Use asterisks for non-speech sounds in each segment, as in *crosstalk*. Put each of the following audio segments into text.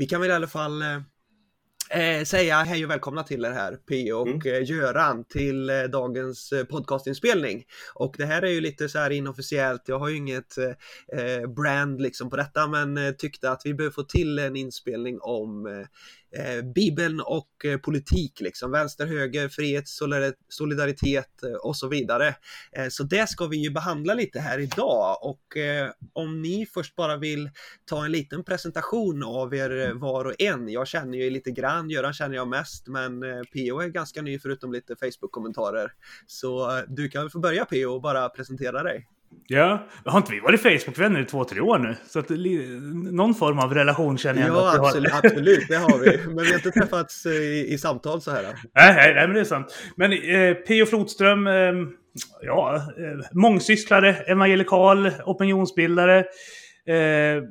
vi kan väl i alla fall eh, säga hej och välkomna till er här, P och mm. Eh, Göran, till eh, dagens eh, podcastinspelning. Och det här är ju lite så här inofficiellt, jag har ju inget eh, brand liksom på detta, men tyckte att vi behöver få till en inspelning om eh, Bibeln och eh, politik, liksom vänster, höger, frihet, solidaritet eh, och så vidare. Eh, så det ska vi ju behandla lite här idag och eh, om ni först bara vill ta en liten presentation av er eh, var och en. Jag känner ju lite grann, Göran känner jag mest, men PO är ganska ny förutom lite Facebook-kommentarer. Så du kan väl få börja PO och bara presentera dig. Ja, har inte vi varit Facebook-vänner i två, tre år nu? Så att någon form av relation känner jag Ja, absolut, har. absolut, det har vi. Men vi har inte träffats i, i samtal så här. Nej, nej, nej, men det är sant. Men eh, P.O. Flodström, eh, ja, eh, mångsysslare, evangelikal, opinionsbildare. Eh,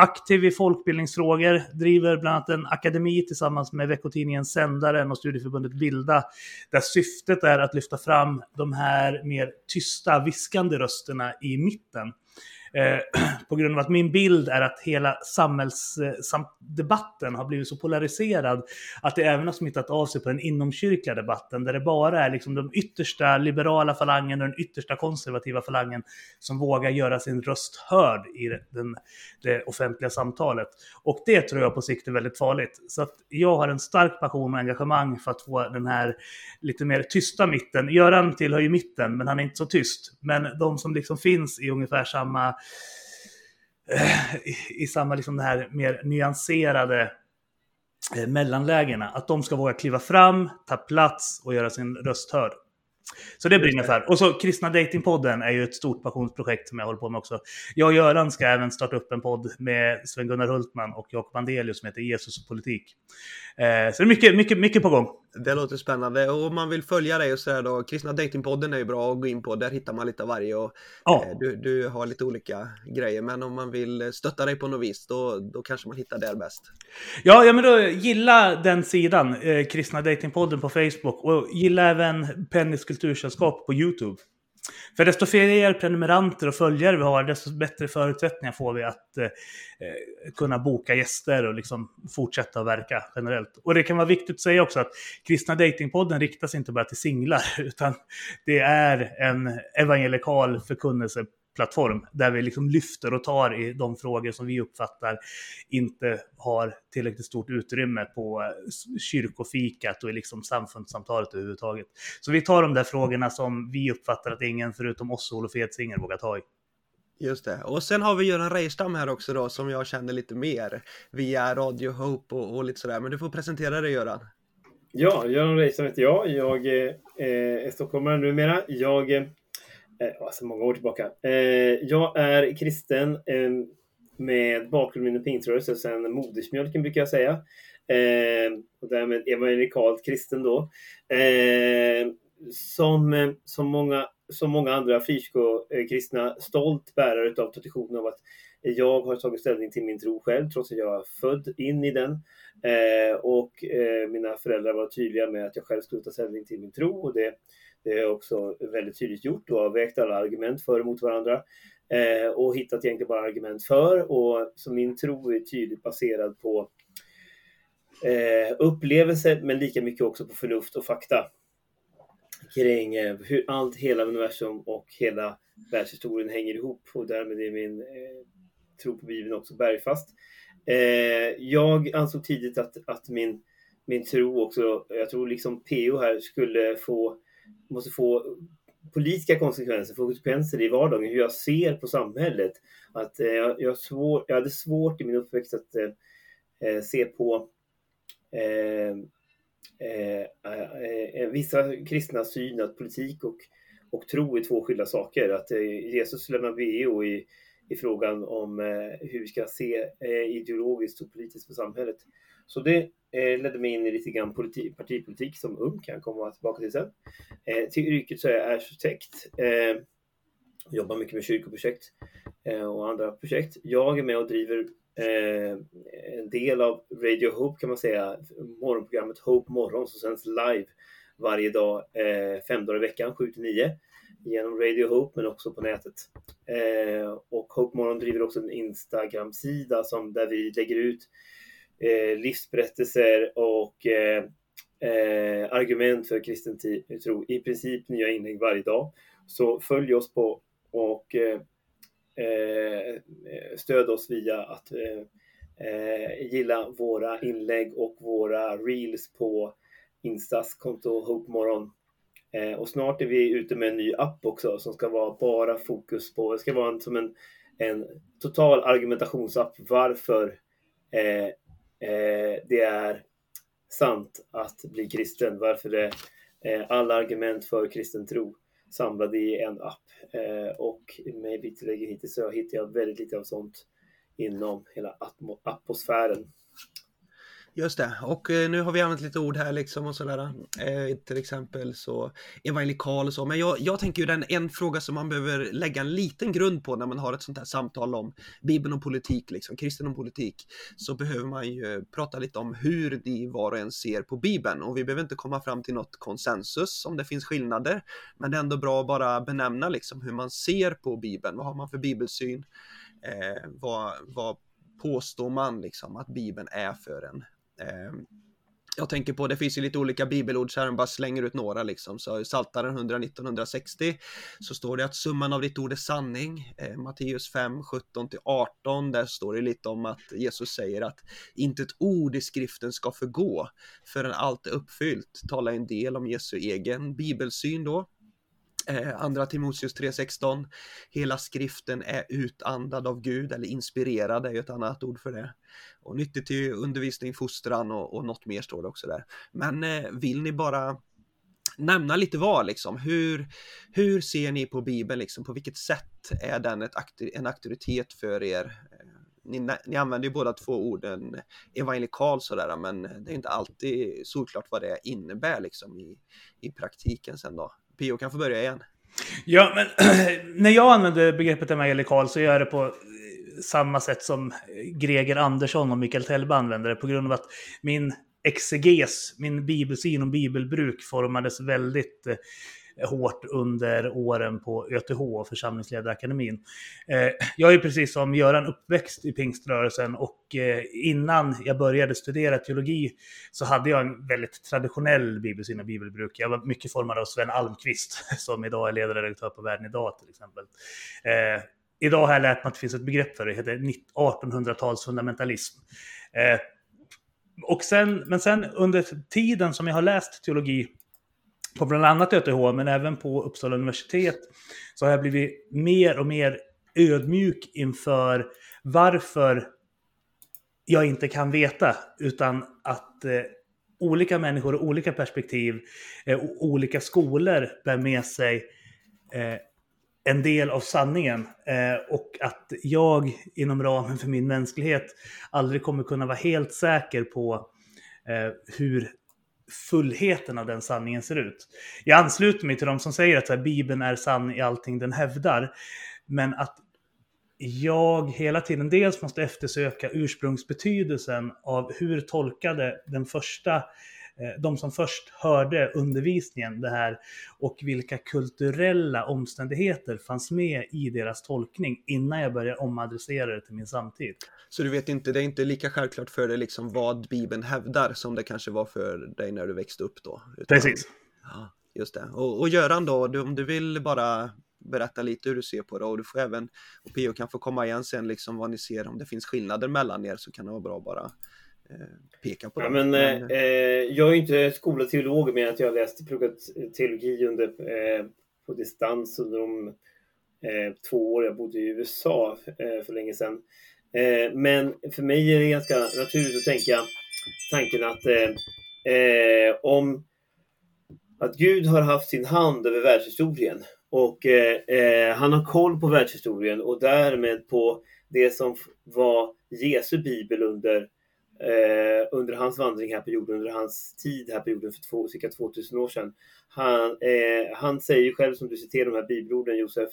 aktiv i folkbildningsfrågor, driver bland annat en akademi tillsammans med veckotidningen Sändaren och studieförbundet Bilda, där syftet är att lyfta fram de här mer tysta, viskande rösterna i mitten. Eh, *clears throat* på grund av att min bild är att hela samhällsdebatten eh, har blivit så polariserad att det även har smittat av sig på den inomkyrkliga debatten där det bara är liksom de yttersta liberala falangen och den yttersta konservativa falangen som vågar göra sin röst hörd i den, det offentliga samtalet. Och det tror jag på sikt är väldigt farligt. Så att jag har en stark passion och engagemang för att få den här lite mer tysta mitten. Göran tillhör ju mitten, men han är inte så tyst. Men de som liksom finns i ungefär samma Eh, i, samma liksom det här mer nyanserade eh, mellanlägena. Att de ska våga kliva fram, ta plats och göra sin röst hörd. Så det brinner för. Och så Kristna Datingpodden är ju ett stort passionsprojekt som jag håller på med också. Jag och Göran ska även starta upp en podd med Sven-Gunnar Hultman och Jakob Andelius som heter Jesus och politik. Eh, så det är mycket, mycket, mycket på gång. Det låter spännande och om man vill följa dig och sådär då, Kristna Datingpodden är ju bra att gå in på, där hittar man lite av varje och ja. eh, du, du har lite olika grejer, men om man vill stötta dig på något vis, då, då kanske man hittar där bäst. Ja, ja men då gilla den sidan, eh, Kristna Datingpodden på Facebook och gilla även Pennys kultursällskap på YouTube. För desto fler prenumeranter och följare vi har, desto bättre förutsättningar får vi att eh, eh, kunna boka gäster och liksom fortsätta att verka generellt. Och det kan vara viktigt att säga också att Kristna Datingpodden riktas inte bara till singlar, *laughs* utan det är en evangelikal förkunnelse plattform där vi liksom lyfter och tar i de frågor som vi uppfattar inte har tillräckligt stort utrymme på kyrkofikat och i liksom samfundssamtalet överhuvudtaget. Så vi tar de där frågorna som vi uppfattar att ingen förutom oss och Olof Edsinger vågar ta i. Just det. Och sen har vi Göran Reijerstam här också då som jag känner lite mer via Radio Hope och, och lite sådär. Men du får presentera dig Göran. Ja, Göran Reijerstam heter jag. Jag eh, är stockholmare numera. Jag eh, eh, alltså många år tillbaka. Eh, jag är kristen eh, med bakgrund inom pingströrelsen sen modersmjölken brukar jag säga. Eh, och därmed evangelikalt kristen då. Eh, som, eh, som, många, som många andra frikyrkokristna stolt bärare av traditionen av att jag har tagit ställning till min tro själv trots att jag är född in i den. Eh, och eh, mina föräldrar var tydliga med att jag själv skulle ta ställning till min tro och det det är också väldigt tydligt gjort och har vägt alla argument för och mot varandra eh, och hittat egentligen bara argument för. Och så min tro är tydligt baserad på eh, upplevelse men lika mycket också på förnuft och fakta kring eh, hur allt, hela universum och hela världshistorien hänger ihop och därmed är min eh, tro på Bibeln också bergfast. Eh, jag ansåg tidigt att, att min, min tro också, jag tror liksom PO här skulle få måste få politiska konsekvenser, få konsekvenser i vardagen, hur jag ser på samhället. Att, eh, jag, jag, svår, jag hade svårt i min uppväxt att eh, eh se på eh, eh, eh, vissa kristna syn att politik och, och tro är två skilda saker. Att eh, Jesus lämnar BO i, i frågan om eh, hur vi ska se eh, ideologiskt och politiskt på samhället. Så det eh, ledde mig in i lite grann politi partipolitik som ung, kan jag komma tillbaka till sen. Till yrket så är jag arkitekt. Jobbar mycket med kyrkoprojekt och andra projekt. Jag är med och driver en del av Radio Hope kan man säga, morgonprogrammet Hope Morgon som sänds live varje dag, fem dagar i veckan, 7 till 9 genom Radio Hope men också på nätet. Eh, och Hope Morgon driver också en Instagram-sida som där vi lägger ut eh, livsberättelser och eh, eh, argument för kristen tro. I princip nya inlägg varje dag. Så följ oss på och eh, eh stöd oss via att eh, eh, gilla våra inlägg och våra reels på Instas konto Hope Morgon. Eh, och snart är vi ute med en ny app också som ska vara bara fokus på, det ska vara en, som en, en total argumentationsapp varför eh, eh, det är sant att bli kristen. Varför det är alla argument för kristen tro samlade i en app. Eh, och med mitt tillägg hittills så hittar jag väldigt lite av sånt inom hela atmosfären. Just det, och eh, nu har vi använt lite ord här liksom och sådär. Eh, till exempel så evangelikal och så. Men jag, jag tänker ju den en fråga som man behöver lägga en liten grund på när man har ett sånt här samtal om Bibeln och politik, liksom kristen och politik. Så behöver man ju prata lite om hur de var och en ser på Bibeln. Och vi behöver inte komma fram till något konsensus om det finns skillnader. Men det är ändå bra att bara benämna liksom hur man ser på Bibeln. Vad har man för bibelsyn? Eh, vad, vad påstår man liksom att Bibeln är för en? Eh, jag tänker på, det finns ju lite olika bibelord så här, bara slänger ut några liksom. Så i Saltaren 119-160 så står det att summan av ditt ord är sanning. Eh, Matteus 5, 17-18, där står det lite om att Jesus säger att inte ett ord i skriften ska förgå förrän allt är uppfyllt. Talar en del om Jesu egen bibelsyn då. Eh, andra Timoteus 3.16 Hela skriften är utandad av Gud eller inspirerad är ju ett annat ord för det. Och nyttigt till undervisning, fostran och, och något mer står det också där. Men eh, vill ni bara nämna lite vad liksom, hur, hur ser ni på Bibeln liksom, på vilket sätt är den ett, en auktoritet för er? Eh, ni, ni använder ju båda två orden evangelikal sådär, men det är inte alltid solklart vad det innebär liksom i, i praktiken sen då. Pio kan få börja igen. Ja, men *clears throat* när jag använder begreppet evangelikal så gör jag det på eh, samma sätt som eh, Greger Andersson och Mikael Tellbe använder det på grund av att min exeges, min bibelsyn och bibelbruk formades väldigt eh, hårt under åren på ÖTH församlingsledarakademin. Eh, jag är precis som Göran uppväxt i pingströrelsen och eh, innan jag började studera teologi så hade jag en väldigt traditionell bibelsyn och bibelbruk. Jag var mycket formad av Sven Almqvist *laughs* som idag är ledarredaktör på Världen idag till exempel. Eh, idag har jag lärt mig att det finns ett begrepp för det, det heter 1800-tals fundamentalism. Eh, och sen, men sen under tiden som jag har läst teologi på bland annat ÖTH, men även på Uppsala universitet, så har jag blivit mer och mer ödmjuk inför varför jag inte kan veta, utan att eh, olika människor och olika perspektiv eh, och olika skolor bär med sig eh, en del av sanningen eh, och att jag inom ramen för min mänsklighet aldrig kommer kunna vara helt säker på eh, hur fullheten av den sanningen ser ut. Jag ansluter mig till de som säger att här, Bibeln är sann i allting den hävdar. Men att jag hela tiden dels måste eftersöka ursprungsbetydelsen av hur tolkade den första Eh, de som först hörde undervisningen det här och vilka kulturella omständigheter fanns med i deras tolkning innan jag började omadressera det till min samtid. Så du vet inte, det är inte lika självklart för dig liksom vad Bibeln hävdar som det kanske var för dig när du växte upp då? Utan, Precis. Ja, just det. Och, och Göran då, om du vill bara berätta lite hur du ser på det och du får även, och Pio kan få komma igen sen liksom vad ni ser om det finns skillnader mellan er så kan det vara bra bara Eh, peka på ja, Men, men, eh, eh, jag är inte skolad teolog men att jag läst pluggat teologi under, eh, på distans under de eh, två år jag bodde i USA eh, för länge sedan. men för mig är det ganska naturligt att tänka tanken att om att Gud har haft sin hand över världshistorien och han har koll på världshistorien och därmed på det som var Jesu bibel under eh, under hans vandring här på jorden, under hans tid här på jorden för två, cirka 2000 år sedan. Han, eh, han säger själv, som du citerar de här bibelorden Josef,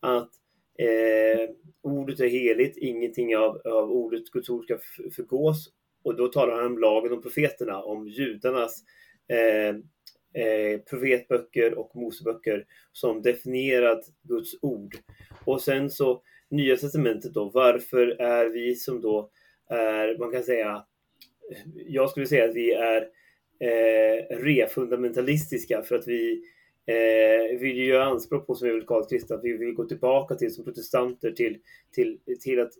att eh, ordet är heligt, ingenting av, av ordet Guds ord ska förgås. Och då talar han om lagen om profeterna, om judarnas eh, eh, profetböcker och Moseböcker som definierat Guds ord. Och sen så Nya testamentet då, varför är vi som då är, man kan säga, jag skulle säga att vi är eh, refundamentalistiska för att vi eh, vill ju göra anspråk på som evangelikalt kristna att vi vill gå tillbaka till som protestanter till, till, till att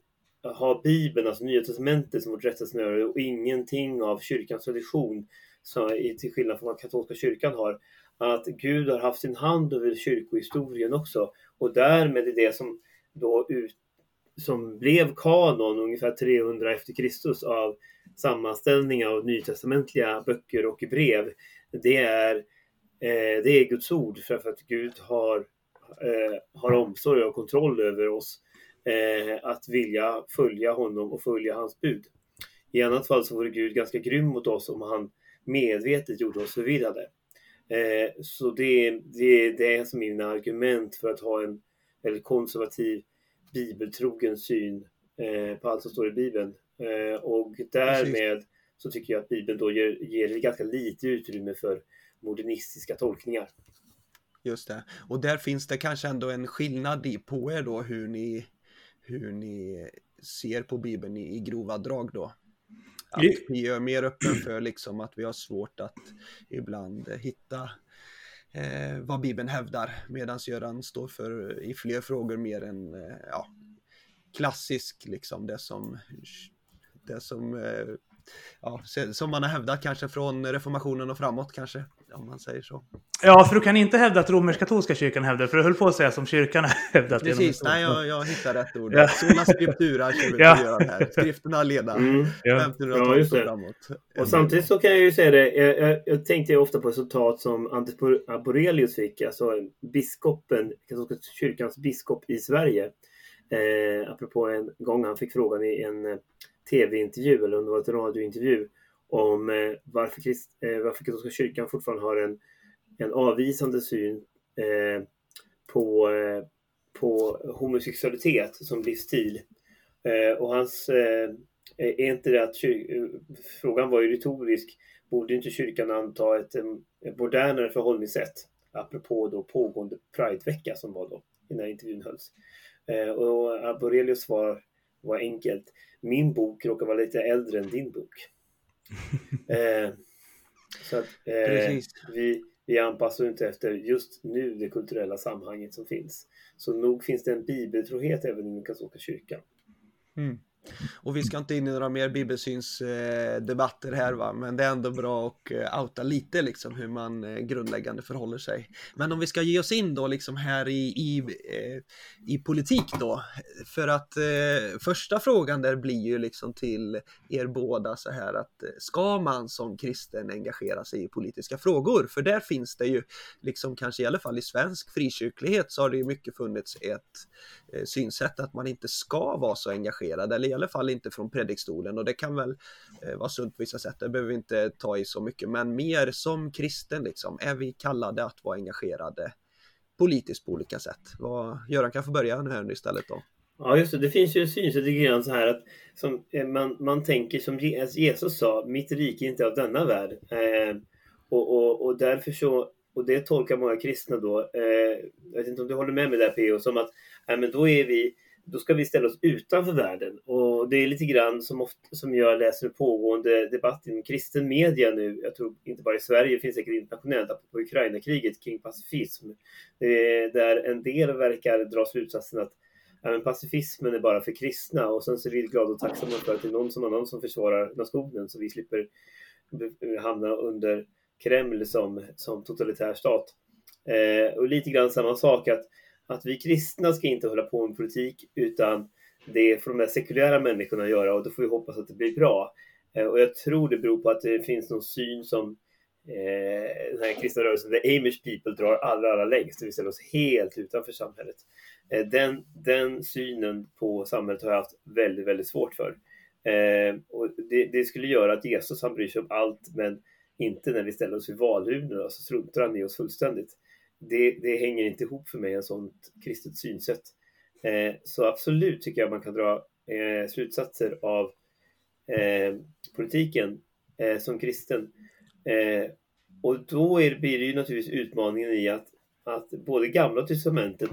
ha Bibeln, alltså Nya Testamentet som vårt rättesnöre och ingenting av kyrkans tradition som, till skillnad från vad katolska kyrkan har. Att Gud har haft sin hand över kyrkohistorien också och därmed är det som då ut, som blev kanon ungefär 300 efter Kristus av sammanställningar av nytestamentliga böcker och brev. Det är, eh, det är Guds ord för att Gud har, eh, har omsorg och kontroll över oss. Eh, att vilja följa honom och följa hans bud. I annat fall så vore Gud ganska grym mot oss om han medvetet gjorde oss förvirrade. Eh, så det, det, det är som mina argument för att ha en väldigt konservativ bibeltrogen syn eh, på allt som står i Bibeln. Eh, och därmed Precis. så tycker jag att Bibeln då ger, ger ganska lite utrymme för modernistiska tolkningar. Just det. Och där finns det kanske ändå en skillnad i på er då hur ni, hur ni ser på Bibeln i, i grova drag då. Att vi är mer öppen för liksom att vi har svårt att ibland hitta eh, vad Bibeln hävdar medan Göran står för i fler frågor mer än eh, ja, klassisk liksom det som det som eh, ja, som man har hävdat kanske från reformationen och framåt kanske om man säger så. Ja, för du kan inte hävda att romersk-katolska kyrkan hävdar, för du höll på att säga som kyrkan har hävdat. Precis, nej jag, jag hittar rätt ord. Ja. Sola scriptura kör vi ja. göra här. Skrifterna leda. Mm. Ja. ja, just det. Framåt. Och samtidigt så kan jag ju säga det, jag, jag, jag tänkte ofta på resultat som Antis Borelius fick, alltså biskopen, katolska kyrkans biskop i Sverige. Eh, apropå en gång han fick frågan i en eh, tv-intervju, eller om det var ett radiointervju, om eh, varför, krist, eh, varför katolska kyrkan fortfarande har en, en avvisande syn eh, på, eh, på homosexualitet som livsstil. Eh, och hans, eh, är inte det att eh, frågan var ju retorisk, borde inte kyrkan anta ett, eh, ett modernare förhållningssätt? Apropå då pågående Pridevecka som var då, innan intervjun hölls. Eh, och Borelius svar var enkelt. Min bok råkar vara lite äldre än din bok. *laughs* eh, så att eh, vi, vi anpassar inte efter just nu det kulturella sammanhanget som finns. Så nog finns det en bibeltrohet även i den katolska kyrkan. Mm. Och vi ska inte in i några mer bibelsynsdebatter här va, men det är ändå bra att eh, outa lite liksom hur man eh, grundläggande förhåller sig. Men om vi ska ge oss in då liksom här i, i, eh, i politik då, för att eh, första frågan där blir ju liksom till er båda så här att ska man som kristen engagera sig i politiska frågor? För där finns det ju liksom kanske i alla fall i svensk frikyrklighet så har det ju mycket funnits ett eh, synsätt att man inte ska vara så engagerad eller i alla fall inte från predikstolen och det kan väl eh, vara sunt på vissa sätt, det behöver vi inte ta i så mycket, men mer som kristen liksom, är vi kallade att vara engagerade politiskt på olika sätt? Vad, Göran kan få börja nu här istället då. Ja, just det. Det finns ju ett synsätt lite grann så här att som, eh, man, man tänker som alltså Jesus sa, mitt rike är inte av denna värld. Eh, och, och, och därför så, och det tolkar många kristna då, eh, jag vet inte om du håller med mig där PO, som att eh, men då är vi då ska vi ställa oss utanför världen. Och det är lite grann som, ofta, som jag läser pågående debatt inom kristen media nu. Jag tror inte bara i Sverige, det finns säkert internationellt, på Ukraina-kriget kring pacifism. Där en del verkar dra slutsatsen att ja, men pacifismen är bara för kristna och sen så är vi glada och tacksamma för att det är någon som annan som försvarar nationen så vi slipper hamna under Kreml som, som totalitär stat. Eh, och lite grann samma sak att att vi kristna ska inte hålla på med politik utan det får de här sekulära människorna göra och då får vi hoppas att det blir bra. Eh, och jag tror det beror på att det finns någon syn som eh, den här kristna rörelsen, the Amish people, drar allra, allra längst, det vill säga oss helt utanför samhället. Eh, den, den synen på samhället har jag haft väldigt, väldigt svårt för. Eh, och det, det, skulle göra att Jesus, han bryr sig om allt, men inte när vi ställer oss vid valurnorna, så struntar han i oss fullständigt det, det hänger inte ihop för mig, en sånt kristet synsätt. Eh, så absolut tycker jag man kan dra eh, slutsatser av eh, politiken eh, som kristen. Eh, och då är, blir det ju naturligtvis utmaningen i att, att både Gamla testamentet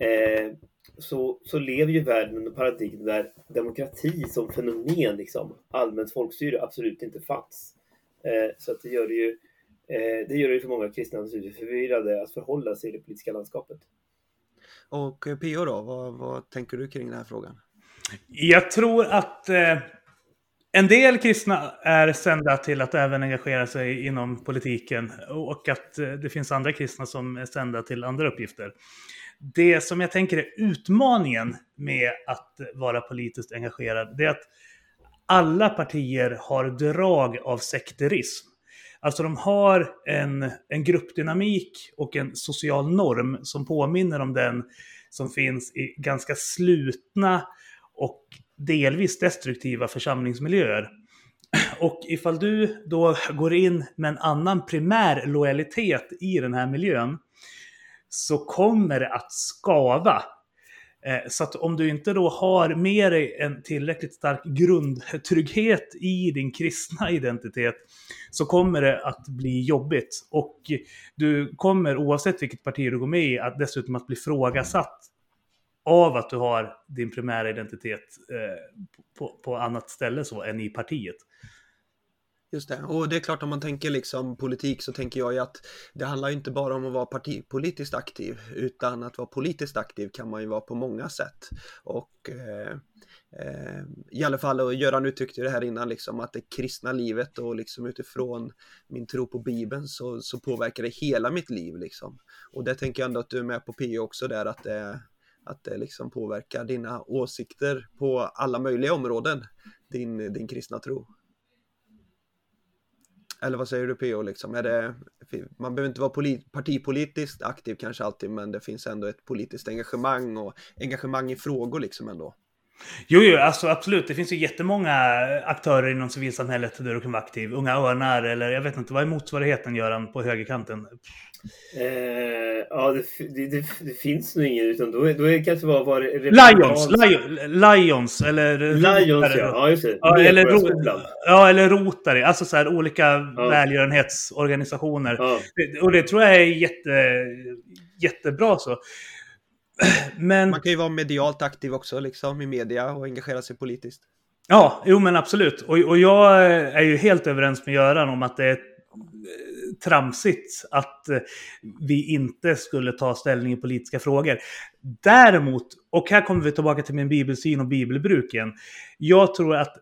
eh, så, så lever ju världen under paradigmen där demokrati som fenomen, liksom, allmänt folkstyre, absolut inte fanns. Eh, så att det gör det ju det gör det för många kristna naturligtvis förvirrade att förhålla sig i det politiska landskapet. Och eh, P.O. då, vad, vad, tänker du kring den här frågan? Jag tror att eh, en del kristna är sända till att även engagera sig inom politiken och att eh, det finns andra kristna som är sända till andra uppgifter. Det som jag tänker är utmaningen med att vara politiskt engagerad, det är att alla partier har drag av sekterism. Alltså de har en, en gruppdynamik och en social norm som påminner om den som finns i ganska slutna och delvis destruktiva församlingsmiljöer. Och ifall du då går in med en annan primär lojalitet i den här miljön så kommer det att skava. Eh, så att om du inte då har med dig en tillräckligt stark grundtrygghet i din kristna identitet så kommer det att bli jobbigt. Och du kommer oavsett vilket parti du går med i att dessutom att bli frågasatt av att du har din primära identitet eh, på, på annat ställe så än i partiet. Just det, och det är klart om man tänker liksom politik så tänker jag ju att det handlar inte bara om att vara partipolitiskt aktiv utan att vara politiskt aktiv kan man ju vara på många sätt. Och eh, eh, i alla fall, och Göran uttryckte det här innan liksom att det kristna livet och liksom utifrån min tro på Bibeln så, så påverkar det hela mitt liv liksom. Och det tänker jag ändå att du är med på P också där att det att det liksom påverkar dina åsikter på alla möjliga områden, din, din kristna tro. Eller vad säger du PO liksom? Är det, man behöver inte vara polit, partipolitiskt aktiv kanske alltid, men det finns ändå ett politiskt engagemang och engagemang i frågor liksom ändå. Jo, jo alltså absolut. Det finns ju jättemånga aktörer inom civilsamhället där du kan vara aktiv. Unga Örnar eller jag vet inte, vad är motsvarigheten Göran på högerkanten? Eh, ja, det, det, det, finns nog ingen utan då, då är det kanske bara... Var Lions, Lions, Lions eller... Lions, ja. ja. just det. Ja, eller, ro, ja, eller Rotary. Alltså så här olika ja. välgörenhetsorganisationer. Ja. Och det tror jag är jätte, jättebra så. *clears throat* Men... Man kan ju vara medialt aktiv också, liksom i media och engagera sig politiskt. Ja, jo men absolut. Och, och jag är ju helt överens med Göran om att det är tramsigt att eh, vi inte skulle ta ställning i politiska frågor. Däremot, och här kommer vi tillbaka till min bibelsyn och bibelbruk igen. Jag tror att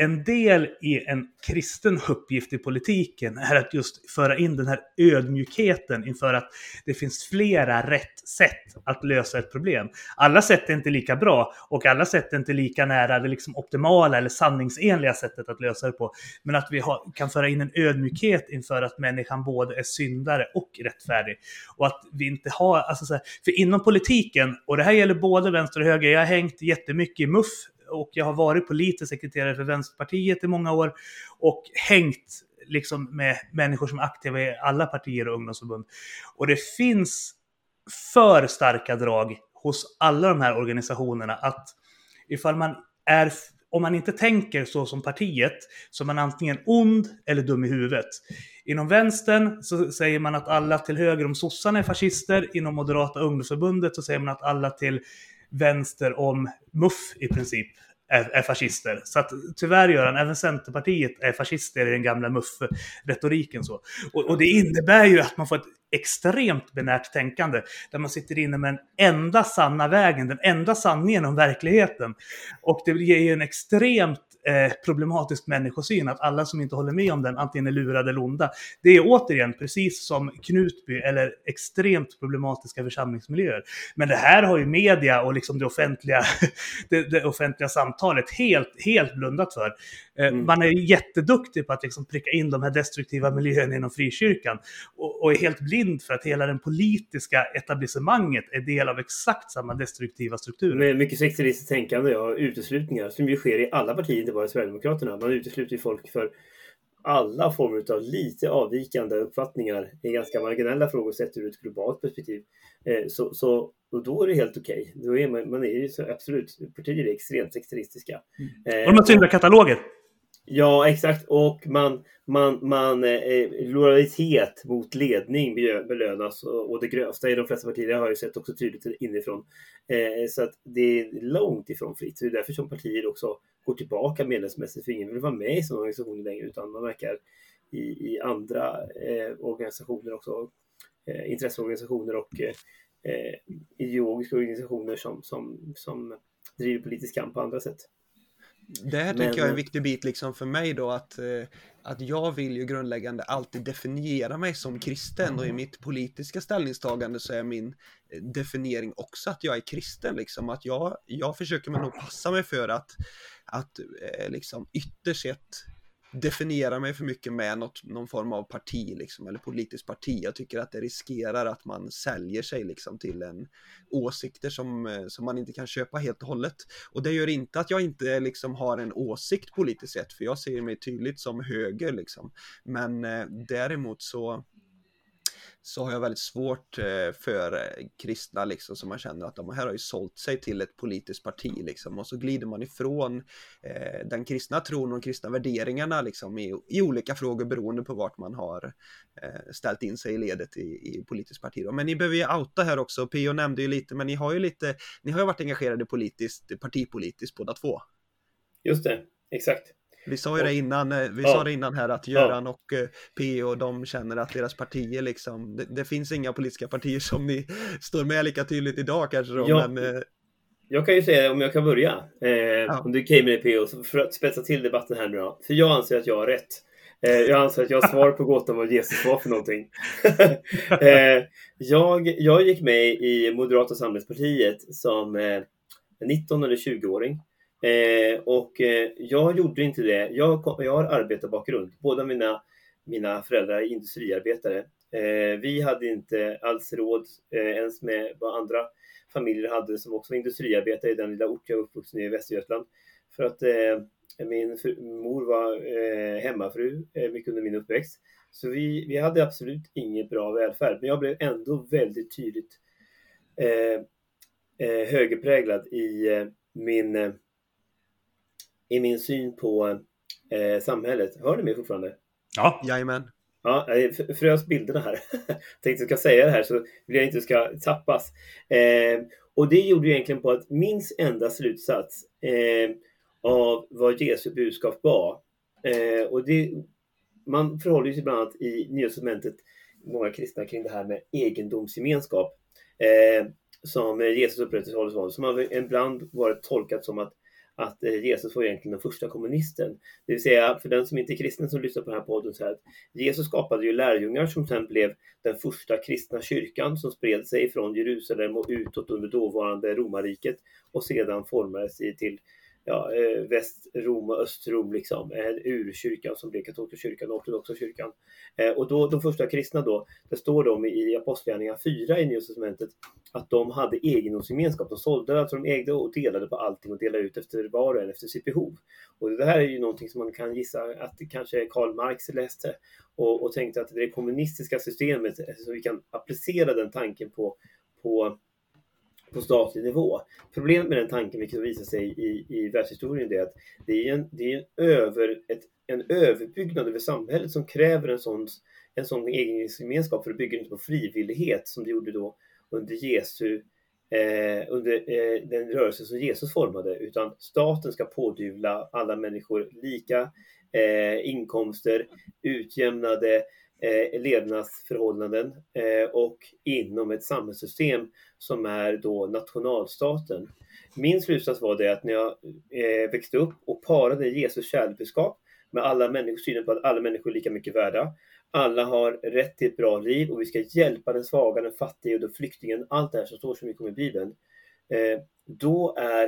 en del i en kristen uppgift i politiken är att just föra in den här ödmjukheten inför att det finns flera rätt sätt att lösa ett problem. Alla sätt är inte lika bra och alla sätt är inte lika nära det liksom optimala eller sanningsenliga sättet att lösa det på. Men att vi har, kan föra in en ödmjukhet inför att människan både är syndare och rättfärdig. Och att vi inte har, alltså så här, för inom politiken, och det här gäller både vänster och höger, jag har hängt jättemycket i MUF och jag har varit politisk sekreterare för Vänsterpartiet i många år och hängt liksom med människor som är aktiva i alla partier och ungdomsförbund. Och det finns för starka drag hos alla de här organisationerna att ifall man är om man inte tänker så som partiet, så är man antingen ond eller dum i huvudet. Inom vänstern så säger man att alla till höger om sossarna är fascister. Inom Moderata ungdomsförbundet så säger man att alla till vänster om MUF i princip är, är fascister. Så att tyvärr Göran, även Centerpartiet är fascister i den gamla MUF-retoriken. Så. Och, och, det innebär ju att man får ett extremt benärt tänkande där man sitter inne med den enda sanna vägen, den enda sanningen om verkligheten. Och det ger ju en extremt eh, problematisk människosyn, att alla som inte håller med om den antingen är lurade eller onda. Det är återigen precis som Knutby eller extremt problematiska församlingsmiljöer. Men det här har ju media och liksom det offentliga, *laughs* det, det offentliga samtalet helt, helt blundat för. Eh, mm. Man är jätteduktig på att liksom pricka in de här destruktiva miljöerna inom frikyrkan och, och är helt blind för att hela den politiska etablissemanget är del av exakt samma destruktiva strukturer. Med mycket sekteristiskt tänkande och uteslutningar som ju sker i alla partier, inte bara Sverigedemokraterna. Man utesluter ju folk för alla former av lite avvikande uppfattningar i ganska marginella frågor sett ur ett globalt perspektiv. Eh, så, så och då är det helt okej. Okay. man, man är ju så, absolut, partier är extremt sekteristiska. Mm. Eh, och de har syndarkataloger. Ja, exakt. Och man, man, man eh, eh lojalitet mot ledning belönas och, och det grövsta i de flesta partier. Det har jag sett också tydligt inifrån. Eh, eh, så att det är långt ifrån fritt. Det är därför som partier också går tillbaka medlemsmässigt. För ingen vill vara med i sådana organisationer längre utan man verkar i, i andra eh, organisationer också. Eh, intresseorganisationer och eh, eh ideologiska organisationer som, som, som driver politisk kamp på andra sätt. Det här tänker jag är en viktig bit liksom för mig då att, eh, att jag vill ju grundläggande alltid definiera mig som kristen och i mitt politiska ställningstagande så är min eh, definiering också att jag är kristen liksom. Att jag, jag försöker nog passa mig för att, att eh, liksom ytterst sett definiera mig för mycket med något, någon form av parti liksom, eller politiskt parti. Jag tycker att det riskerar att man säljer sig liksom till en åsikter som, eh, som man inte kan köpa helt och hållet. Och det gör inte att jag inte liksom har en åsikt politiskt sett, för jag ser mig tydligt som höger liksom. Men eh, däremot så så har jag väldigt svårt eh, för eh, kristna liksom som man känner att de här har ju sålt sig till ett politiskt parti liksom och så glider man ifrån eh, den kristna tron och de kristna värderingarna liksom i, i olika frågor beroende på vart man har ställt in sig i ledet i, i politiskt parti. Då. Men ni behöver ju outa här också, Pio nämnde ju lite, men ni har ju lite, ni har ju varit engagerade politiskt, partipolitiskt båda två. Just det, exakt. Vi sa ju det innan, eh, vi ja. sa det innan här att Göran ja. och eh, P.O. de känner att deras partier liksom, det, det, finns inga politiska partier som ni *laughs* står med lika tydligt idag kanske då, ja. men eh... Jag kan ju säga, om jag kan börja, eh, ja. om du came med P.O. för att spetsa till debatten här nu då, för jag anser att jag har rätt. Eh, jag anser att jag har *laughs* svar på gåtan vad Jesus var för någonting. *laughs* eh, jag, jag gick med i Moderata samlingspartiet som 19 eller 20-åring. Eh, och eh, jag gjorde inte det. Jag, jag har arbetarbakgrund. Båda mina, mina föräldrar är industriarbetare. Eh, vi hade inte alls råd eh, ens med vad andra familjer hade som också var industriarbetare i den lilla ort jag är uppvuxen i Västergötland. För att eh, min mor var eh, hemmafru eh, mycket under min uppväxt. Så vi, vi hade absolut ingen bra välfärd. Men jag blev ändå väldigt tydligt eh, högerpräglad i min i min syn på eh, samhället. Hör ni mig fortfarande? Ja. Jajamän. Ja, jag frös bilderna här. *laughs* Tänkte jag ska säga det här så vill jag inte ska tappas. Eh, och det gjorde ju egentligen på att min enda slutsats eh, av vad Jesu budskap var. Eh, och det, man förhåller sig bland annat i Nya Testamentet många kristna kring det här med egendomsgemenskap. Eh, som Jesus upprätthålls som har ibland varit tolkat som att att eh, Jesus var egentligen den första kommunisten. Det vill säga, för den som inte är kristen som lyssnar på den här podden, så här, att Jesus skapade ju lärjungar som sen blev den första kristna kyrkan som spred sig från Jerusalem och utåt under dåvarande romarriket och sedan formades till ja, eh, Västrom och Östrom, liksom, eh, urkyrkan som blev katolska kyrkan och ortodoxa kyrkan. Eh, och då, de första kristna då, det står de i Apostlagärningarna 4 i Nya Testamentet, att de hade egendomsgemenskap. De sålde, alltså de ägde och delade på allting och delade ut efter var och en efter sitt behov. Och det här är ju någonting som man kan gissa att det kanske Karl Marx läste och, och tänkte att det är det kommunistiska systemet, så vi kan applicera den tanken på, på på statlig nivå. Problemet med den tanken, vilket visar sig i, i världshistorien, är att det är en, det är en, över, ett, en överbyggnad över samhället som kräver en sån, en sån egengemenskap för att bygga inte på frivillighet som det gjorde då under Jesu eh, under eh, den rörelse som Jesus formade, utan staten ska pådyvla alla människor lika eh, inkomster, utjämnade eh, levnadsförhållanden eh, och inom ett samhällssystem som är då nationalstaten. Min slutsats var det att när jag eh, växte upp och parade Jesus kärleksbudskap med alla människors synen på att alla människor är lika mycket värda. Alla har rätt till ett bra liv och vi ska hjälpa den svaga, den fattiga och den flyktingen. Allt det här som står så mycket om i Bibeln. Eh, då är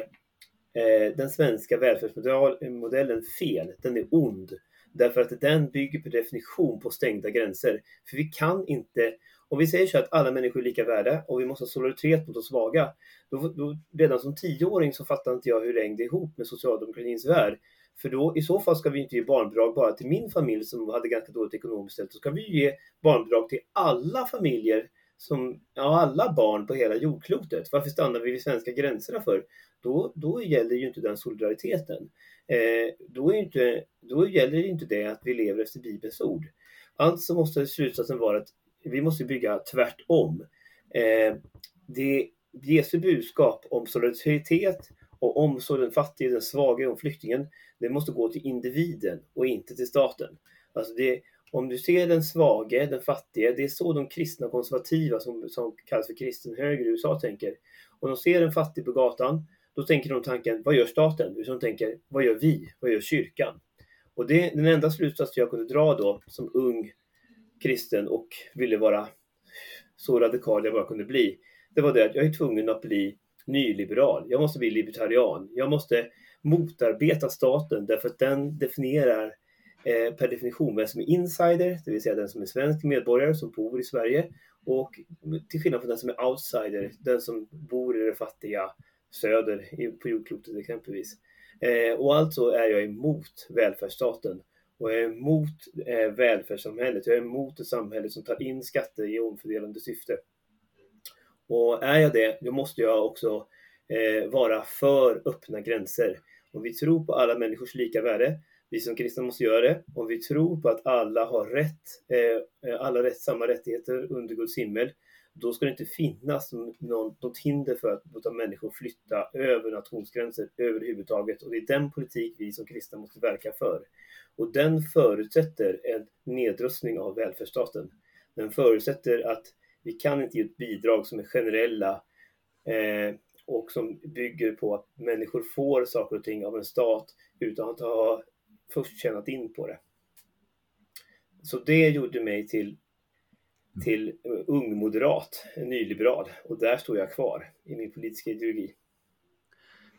eh, den svenska välfärdsmodellen fel. Den är ond. Därför att den bygger per definition på stängda gränser. För vi kan inte, om vi säger så att alla människor är lika värda och vi måste ha solidaritet mot de svaga. Då, då, redan som tioåring så fattar inte jag hur det hängde ihop med socialdemokratins värld. För då i så fall ska vi inte ge barnbidrag bara till min familj som hade ganska dåligt ekonomiskt ställt. Då ska vi ge barnbidrag till alla familjer som, ja, alla barn på hela jordklotet. Varför stannar vi vid svenska gränserna för? Då, då gäller ju inte den solidariteten eh, då, är inte, då gäller det inte det att vi lever efter Bibelns ord. Alltså måste slutsatsen vara att vi måste bygga tvärtom. Eh, det Jesu budskap om solidaritet och omsorg om den fattige, den svage och flyktingen, det måste gå till individen och inte till staten. Alltså det, om du ser den svage, den fattige, det är så de kristna konservativa som, som kallas för kristen höger i USA tänker. Om de ser en fattig på gatan, då tänker de tanken, vad gör staten? Utan de tänker, vad gör vi? Vad gör kyrkan? Och det, den enda slutsats jag kunde dra då som ung kristen och ville vara så radikal jag bara kunde bli, det var det att jag är tvungen att bli nyliberal. Jag måste bli libertarian. Jag måste motarbeta staten därför att den definierar eh, per definition vem som är insider, det vill säga den som är svensk medborgare som bor i Sverige och till skillnad från den som är outsider, den som bor i det fattiga söder på jordklotet exempelvis. Eh, och alltså är jag emot välfärdsstaten och jag är emot eh, välfärdssamhället. Jag är emot ett samhälle som tar in skatter i omfördelande syfte. Och är jag det, då måste jag också eh, vara för öppna gränser. Om vi tror på alla människors lika värde, vi som kristna måste göra det. Om vi tror på att alla har rätt, alla rätt, samma rättigheter under Guds himmel, då ska det inte finnas något hinder för att låta människor flytta över nationsgränser överhuvudtaget. Och det är den politik vi som kristna måste verka för. Och den förutsätter en nedrustning av välfärdsstaten. Den förutsätter att vi kan inte ge ett bidrag som är generella eh, och som bygger på att människor får saker och ting av en stat utan att ha först tjänat in på det. Så det gjorde mig till, till ung moderat, nyliberal. Och där står jag kvar i min politiska ideologi.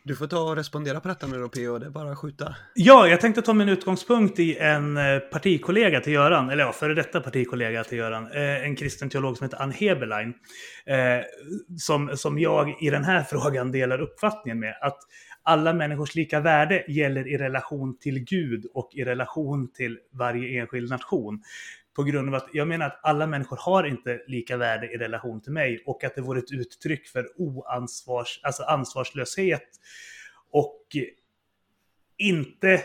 Du får ta och respondera på detta nu då P.O. det är bara att skjuta. Ja, jag tänkte ta min utgångspunkt i en eh, partikollega till Göran, eller ja, före detta partikollega till Göran, eh, en kristen teolog som heter Ann Heberlein, eh, som, som jag i den här *laughs* frågan delar uppfattningen med, att alla människors lika värde gäller i relation till Gud och i relation till varje enskild nation på grund av att jag menar att alla människor har inte lika värde i relation till mig och att det vore ett uttryck för oansvars, alltså ansvarslöshet och inte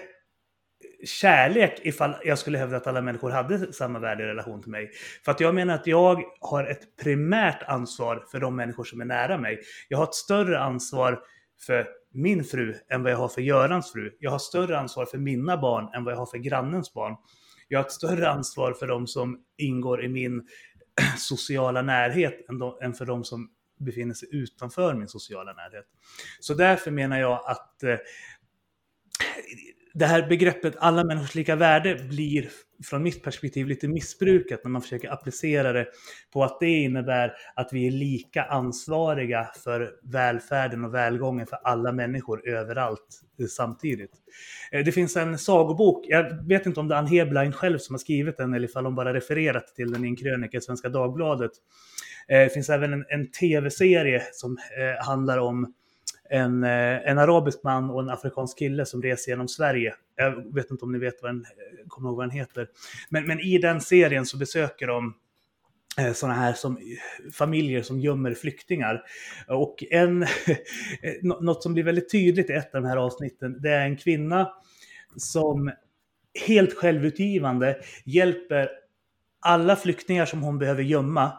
kärlek ifall jag skulle hävda att alla människor hade samma värde i relation till mig. För att jag menar att jag har ett primärt ansvar för de människor som är nära mig. Jag har ett större ansvar för min fru än vad jag har för Görans fru. Jag har större ansvar för mina barn än vad jag har för grannens barn jag har ett större ansvar för de som ingår i min *clears throat* sociala närhet än, de, än för de som befinner sig utanför min sociala närhet. Så därför menar jag att eh, det här begreppet alla människors lika värde blir från mitt perspektiv lite missbrukat när man försöker applicera det på att det innebär att vi är lika ansvariga för välfärden och välgången för alla människor överallt eh, samtidigt. Eh, det finns en sagobok, jag vet inte om det är Ann Heblein själv som har skrivit den eller ifall hon bara refererat till den i en krönika i Svenska Dagbladet. Eh, det finns även en, en tv-serie som handlar om en, eh, en arabisk man och en afrikansk kille som reser genom Sverige. Jag vet inte om ni vet vad den, kommer ihåg vad den heter. Men, men i den serien så besöker de eh, sådana här som, familjer som gömmer flyktingar. Och en, *laughs* något som blir väldigt tydligt i ett av de här avsnitten, det är en kvinna som helt självutgivande hjälper alla flyktingar som hon behöver gömma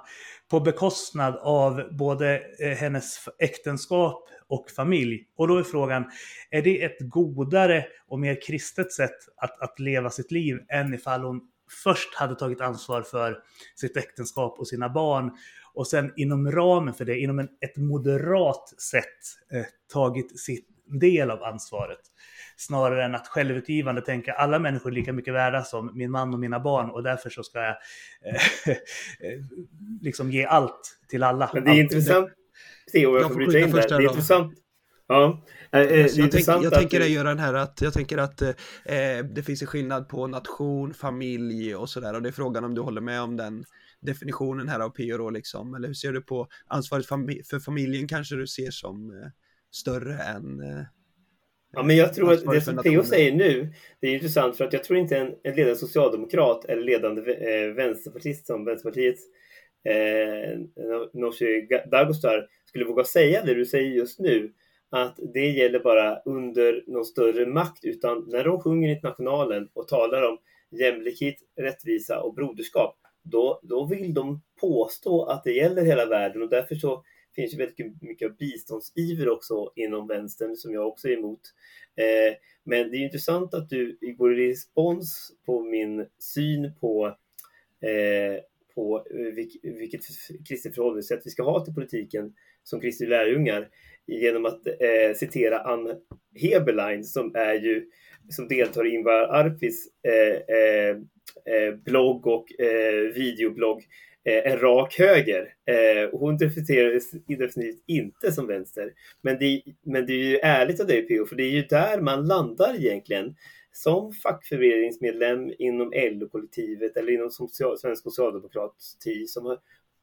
på bekostnad av både eh, hennes äktenskap, och familj. Och då är frågan, är det ett godare och mer kristet sätt att, att leva sitt liv än ifall hon först hade tagit ansvar för sitt äktenskap och sina barn och sen inom ramen för det, inom en, ett moderat sätt, eh, tagit sin del av ansvaret. Snarare än att självutgivande tänka alla människor är lika mycket värda som min man och mina barn och därför så ska jag eh, *laughs* liksom ge allt till alla. Men det är intressant, se om jag, jag får bryta in där. Det är intressant. Ja, eh, eh jag, tänk, jag tänker att... göra den här att jag tänker att eh, det finns en skillnad på nation, familj och sådär och det är frågan om du håller med om den definitionen här av PO liksom eller hur ser du på ansvaret för familjen kanske du ser som eh, större än eh, Ja, men jag tror att det som PO säger nu, det är intressant för att jag tror inte en, en ledande socialdemokrat eller ledande eh, vänsterpartist som Vänsterpartiets eh, Nooshi Dadgostar skulle våga säga det du säger just nu. att det gäller bara under någon större makt, utan när de sjunger Internationalen och talar om jämlikhet, rättvisa och broderskap, då, då vill de påstå att det gäller hela världen och därför så finns ju väldigt mycket biståndsiver också inom vänstern som jag också är emot. Eh, men det är intressant att du går i respons på min syn på, eh, på eh, vilket kristet förhållningssätt vi ska ha till politiken som kristna lärjungar genom att eh, citera Ann Heberlein som är ju som deltar i Ingvar Arpis eh, eh, eh blogg och eh, videoblogg eh, Eh, en rak höger. Eh, hon definieras definitivt inte som vänster. Men det, men det är ju ärligt av dig PO, för det är ju där man landar egentligen som fackföreningsmedlem inom LO-kollektivet eller inom social, Svensk Socialdemokrati som har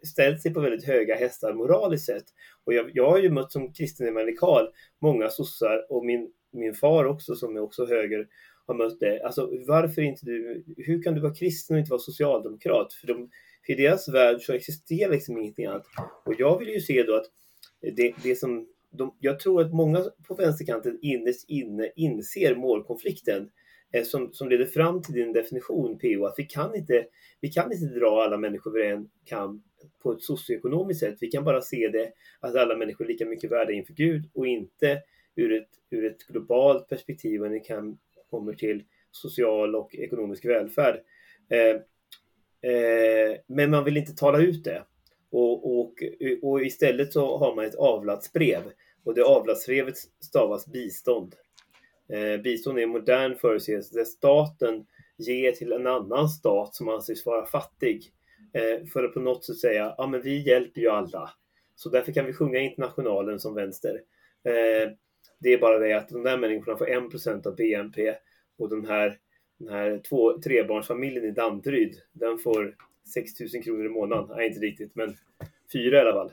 ställt sig på väldigt höga hästar moraliskt sett. Och jag, jag har ju mött som kristen evangelikal många sossar och min, min far också som är också höger har mött det. Alltså varför inte du, hur kan du vara kristen och inte vara socialdemokrat? För, de, i deras värld så existerar liksom ingenting annat. Och jag vill ju se då att det, det som de, jag tror att många på vänsterkanten innerst inne inser målkonflikten eh, som, som leder fram till din definition PO, att vi kan inte, vi kan inte dra alla människor över en kam på ett socioekonomiskt sätt. Vi kan bara se det att alla människor är lika mycket värda inför Gud och inte ur ett, ur ett globalt perspektiv när det kan, kommer till social och ekonomisk välfärd. Eh, eh, Eh, men man vill inte tala ut det. Och, och, och istället så har man ett avlatsbrev och det avlatsbrevet stavas bistånd. Eh, bistånd är en modern företeelse där staten ger till en annan stat som anses vara fattig Eh, för att på något sätt säga, ja men vi hjälper ju alla. Så därför kan vi sjunga Internationalen som vänster. Eh, det är bara det att de där människorna får 1% av BNP och de här, den här två, trebarnsfamiljen i Danderyd, den får 6 000 kronor i månaden. Nej, inte riktigt, men fyra i alla fall.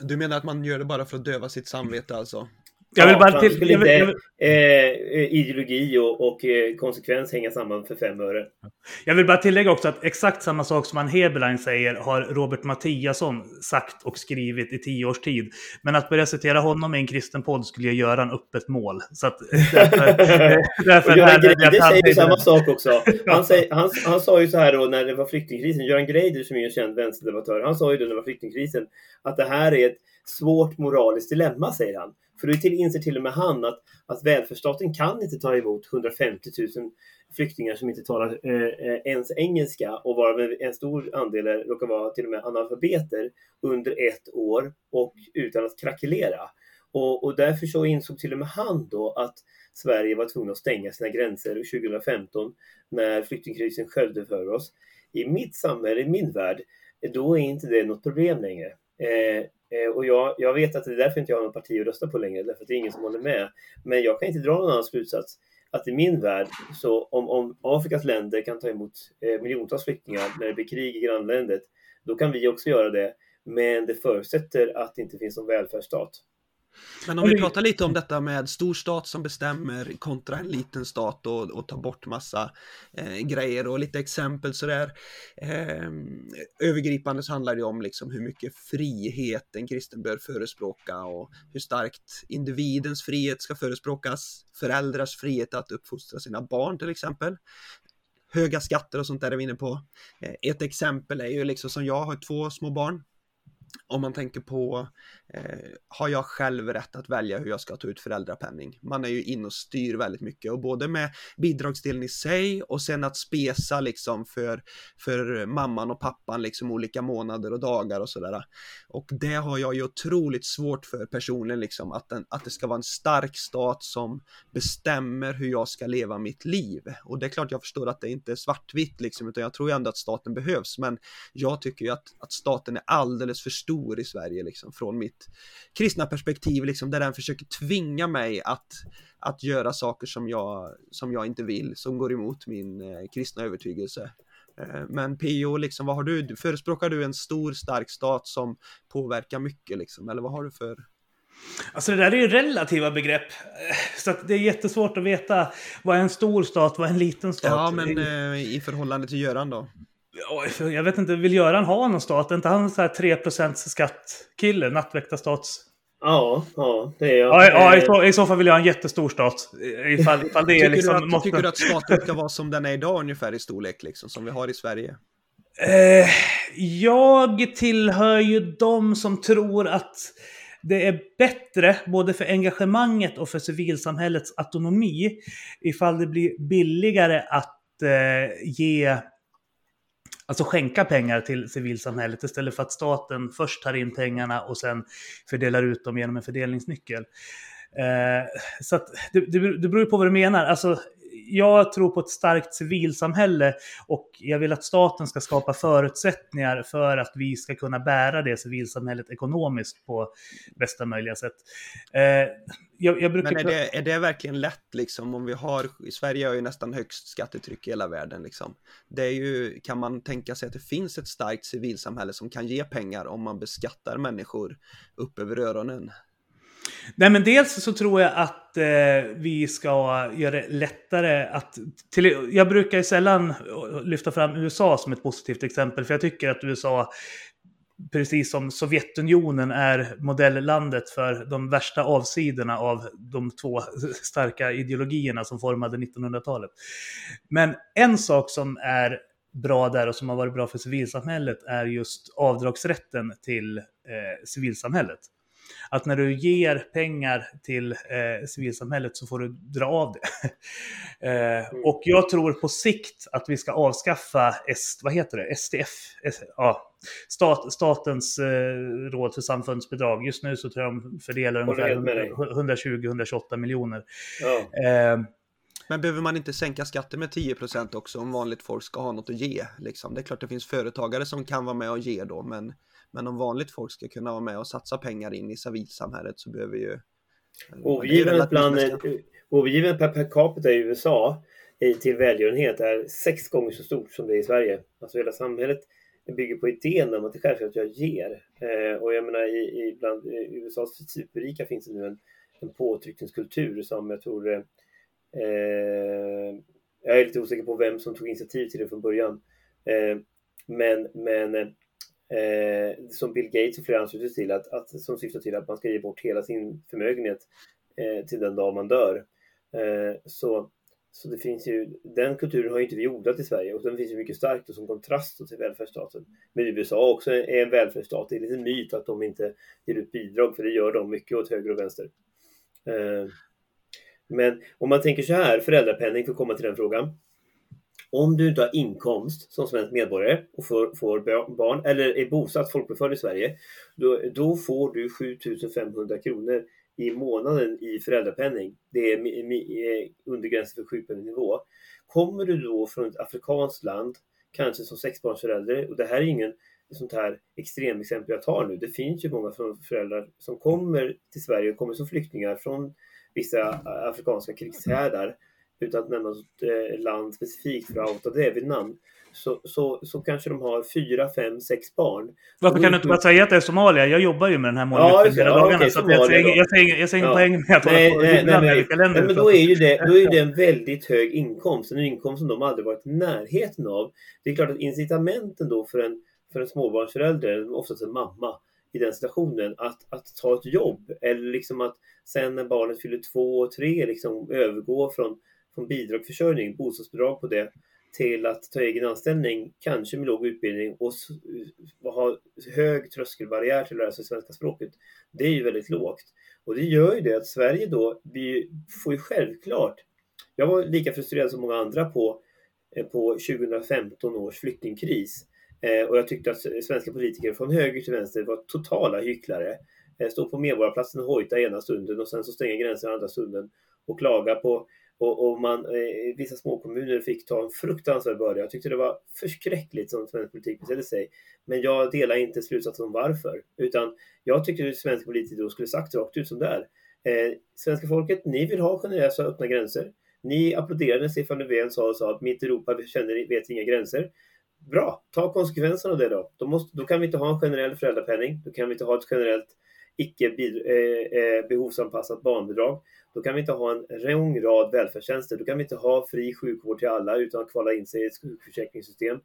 Du menar att man gör det bara för att döva sitt samvete alltså? Jag vill bara till... Skulle inte eh, ideologi och, och eh, konsekvens hänga samman för fem öre. Jag vill bara tillägga också att exakt samma sak som han Heberlein säger har Robert Mattiasson sagt och skrivit i tio års tid. Men att börja citera honom i en kristen podd skulle jag göra en öppet mål. Så att *laughs* därför... därför Göran Greider säger ju samma sak också. *laughs* Han, säger, han, han sa ju så här då när det var flyktingkrisen, Göran Greider som är en känd vänsterdebattör, han sa ju då när det var flyktingkrisen att det här är ett svårt moraliskt dilemma, säger han. För då inser till och med han att, att välfärdsstaten kan inte ta emot 150 000 flyktingar som inte talar eh, eh, ens engelska och varav en stor andel råkar vara till och med analfabeter under ett år och utan att krackelera. Och, och därför så insåg till och med han då att Sverige var tvungna att stänga sina gränser 2015 när flyktingkrisen sköljde för oss. I mitt samhälle, i min värld, då är inte det något problem längre. Eh, Eh, och jag, jag vet att det är därför inte jag har något parti att rösta på längre, därför att det är ingen som håller med. Men jag kan inte dra någon annan slutsats. Att i min värld, så om, om Afrikas länder kan ta emot eh, miljontals flyktingar när det blir krig i grannlandet, då kan vi också göra det. Men det förutsätter att det inte finns någon välfärdsstat. Men om vi pratar lite om detta med storstat som bestämmer kontra en liten stat och, och tar bort massa eh, grejer och lite exempel sådär. Eh, övergripande så handlar det om liksom hur mycket frihet en kristen bör förespråka och hur starkt individens frihet ska förespråkas. Föräldrars frihet att uppfostra sina barn till exempel höga skatter och sånt där är vi inne på. Eh, ett exempel är ju liksom som jag har två små barn om man tänker på, eh, har jag själv rätt att välja hur jag ska ta ut föräldrapenning? Man är ju in och styr väldigt mycket och både med bidragsdelen i sig och sen att spesa liksom för, för mamman och pappan liksom olika månader och dagar och sådär. Och det har jag ju otroligt svårt för personligen liksom att, den, att det ska vara en stark stat som bestämmer hur jag ska leva mitt liv. Och det är klart jag förstår att det inte är svartvitt liksom utan jag tror ju ändå att staten behövs men jag tycker ju att, att staten är alldeles för stor i Sverige liksom från mitt kristna perspektiv liksom där den försöker tvinga mig att att göra saker som jag som jag inte vill som går emot min eh, kristna övertygelse. Eh, men PO liksom vad har du förespråkar du en stor stark stat som påverkar mycket liksom eller vad har du för Alltså det där är ju relativa begrepp. Så det är jättesvårt att veta vad är en stor stat, vad är en liten stat. Ja, men eh, i förhållande till Göran då? Jag vet inte, vill Göran ha någon stat? Är inte han så här 3% skattkille, nattväktarstats... Ja, ja, det är jag. Ja, ja i, så, i så fall vill jag ha en jättestor stat. Ifall, ifall det är Tycker, liksom... du att, måste... tycker du att staten ska vara som den är idag ungefär i storlek, liksom, som vi har i Sverige? Eh, jag tillhör ju de som tror att det är bättre både för engagemanget och för civilsamhällets autonomi ifall det blir billigare att eh, ge Alltså skänka pengar till civilsamhället istället för att staten först tar in pengarna och sen fördelar ut dem genom en fördelningsnyckel. Eh, så att det, det, det beror ju på vad du menar. Alltså, jag tror på ett starkt civilsamhälle och jag vill att staten ska skapa förutsättningar för att vi ska kunna bära det civilsamhället ekonomiskt på bästa möjliga sätt. Eh, jag, brukar... Men är det, är det verkligen lätt liksom om vi har, i Sverige har ju nästan högst skattetryck i hela världen liksom. Det är ju, kan man tänka sig att det finns ett starkt civilsamhälle som kan ge pengar om man beskattar människor upp över öronen? Nej, men dels så tror jag att eh, vi ska göra det lättare att... Till, jag brukar ju sällan lyfta fram USA som ett positivt exempel, för jag tycker att USA, precis som Sovjetunionen, är modelllandet för de värsta avsidorna av de två starka ideologierna som formade 1900-talet. Men en sak som är bra där och som har varit bra för civilsamhället är just avdragsrätten till eh, civilsamhället att när du ger pengar till eh, civilsamhället så får du dra av det. *laughs* eh, och jag tror på sikt att vi ska avskaffa S, vad heter det? STF, S, ja, stat, Statens eh, råd för samfundsbidrag. Just nu så tror jag de fördelar ungefär helt med dig. 120-128 miljoner. ja. Eh, Men behöver man inte sänka skatten med 10% också om vanligt folk ska ha något att ge? Liksom? Det är klart det finns företagare som kan vara med och ge då, men, men om vanligt folk ska kunna vara med och satsa pengar in i civilsamhället så behöver ju... Overgivandet bland, overgivandet per, per capita i USA i, till välgörenhet är sex gånger så stort som det är i Sverige. Alltså hela samhället bygger på idén om att det är självklart att jag ger. Eh, och jag menar i, i bland i USAs superrika finns det nu en, en påtryckningskultur som jag tror eh, jag är lite osäker på vem som tog initiativ till det från början. Eh, men men eh, som Bill Gates och flera ansluter till, att, att, som syftar till att man ska ge bort hela sin förmögenhet eh, till den dag man dör. Eh, så, så det finns ju, den kulturen har ju inte vi odlat i Sverige och den finns ju mycket starkt och som kontrast till välfärdsstaten. Men USA också är en välfärdsstat. Det är lite myt att de inte ger ut bidrag för det gör de mycket åt höger och vänster. Eh, men om man tänker så här, föräldrapenning för att komma till den frågan. Om du inte har inkomst som svensk medborgare och får, får barn eller är bosatt folkbokförd i Sverige, då, då får du 7500 kronor i månaden i föräldrapenning. Det är, eh, under gränsen för sjukpenningnivå. Kommer du då från ett afrikanskt land, kanske som sexbarnsförälder, och det här är ingen sånt här extremexempel jag tar nu. Det finns ju många föräldrar som kommer till Sverige och kommer som flyktingar från vissa afrikanska krigshärdar utan att nämna något eh, land specifikt för att outa det vid namn. Så, så, så kanske de har fyra, fem, sex barn. Varför kan du inte bara säga att det är Somalia? Jag jobbar ju med den här målgruppen ja, hela ja, dagarna. Okay, så jag säger, jag säger, jag säger ingen poäng med att nej, hålla på nej, nej, nej. Nej, men då är, ju det, då är det en väldigt hög inkomst. En inkomst som de aldrig varit i närheten av. Det är klart att incitamenten då för en, för en småbarnsförälder, oftast en mamma, i den situationen att, att ta ett jobb eller liksom att sen när barnet fyller två och tre liksom övergå från, från bidragsförsörjning, bostadsbidrag på det till att ta egen anställning, kanske med låg utbildning och ha hög tröskelbarriär till att lära sig svenska språket. Det är ju väldigt lågt. Och det gör ju det att Sverige då, vi får ju självklart, jag var lika frustrerad som många andra på, eh, på 2015 års flyktingkris eh, och jag tyckte att svenska politiker från höger till vänster var totala hycklare. Eh, Stå på Medborgarplatsen och hojta ena stunden och sen så stänga gränserna andra stunden och klaga på och, och man, eh, vissa småkommuner fick ta en fruktansvärd börda. Jag tyckte det var förskräckligt som svensk politik betedde sig. Men jag delar inte slutsatsen om varför. Utan jag tyckte att svensk politik då skulle sagt rakt ut som det är. Eh, svenska folket, ni vill ha generösa öppna gränser. Ni applåderade när Stefan Löfven sa, sa att mitt Europa känner, vet inga gränser. Bra, ta konsekvenserna av det då. Då, måste, då kan vi inte ha en generell föräldrapenning. Då kan vi inte ha ett generellt icke eh, behovsanpassat barnbidrag. Då kan vi inte ha en lång rad välfärdstjänster. Då kan vi inte ha fri sjukvård till alla utan att kvala in sig i ett sjukförsäkringssystem.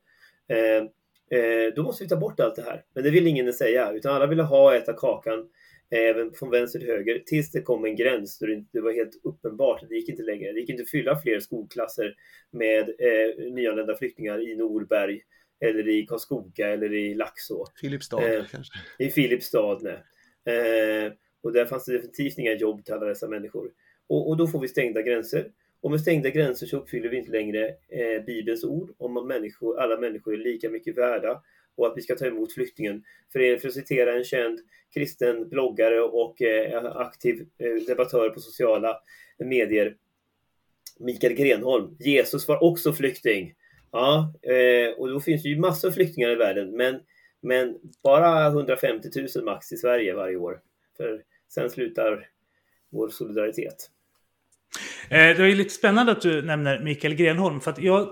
Eh, eh, då måste vi ta bort allt det här. Men det vill ingen säga, utan alla vill ha och äta kakan. även från vänster till höger, tills det kom en gräns då det var helt uppenbart att det gick inte längre. Det gick inte att fylla fler skolklasser med eh, nyanlända flyktingar i Norberg eller i Karlskoga eller i Laxå. Filipstad eh, kanske? I Filipstad, nej. Eh, och där fanns det definitivt inga jobb till alla dessa människor. Och, och, då får vi stängda gränser. Och med stängda gränser så uppfyller vi inte längre eh, Bibelns ord om att människor, alla människor är lika mycket värda och att vi ska ta emot flyktingen. För, för att citera en känd kristen bloggare och eh, aktiv eh, debattör på sociala medier, Mikael Grenholm. Jesus var också flykting. Ja, eh, och då finns det ju massor av flyktingar i världen, men, men bara 150 000 max i Sverige varje år. För sen slutar vår solidaritet. Eh, det är lite spännande att du nämner Mikael Grenholm, för att jag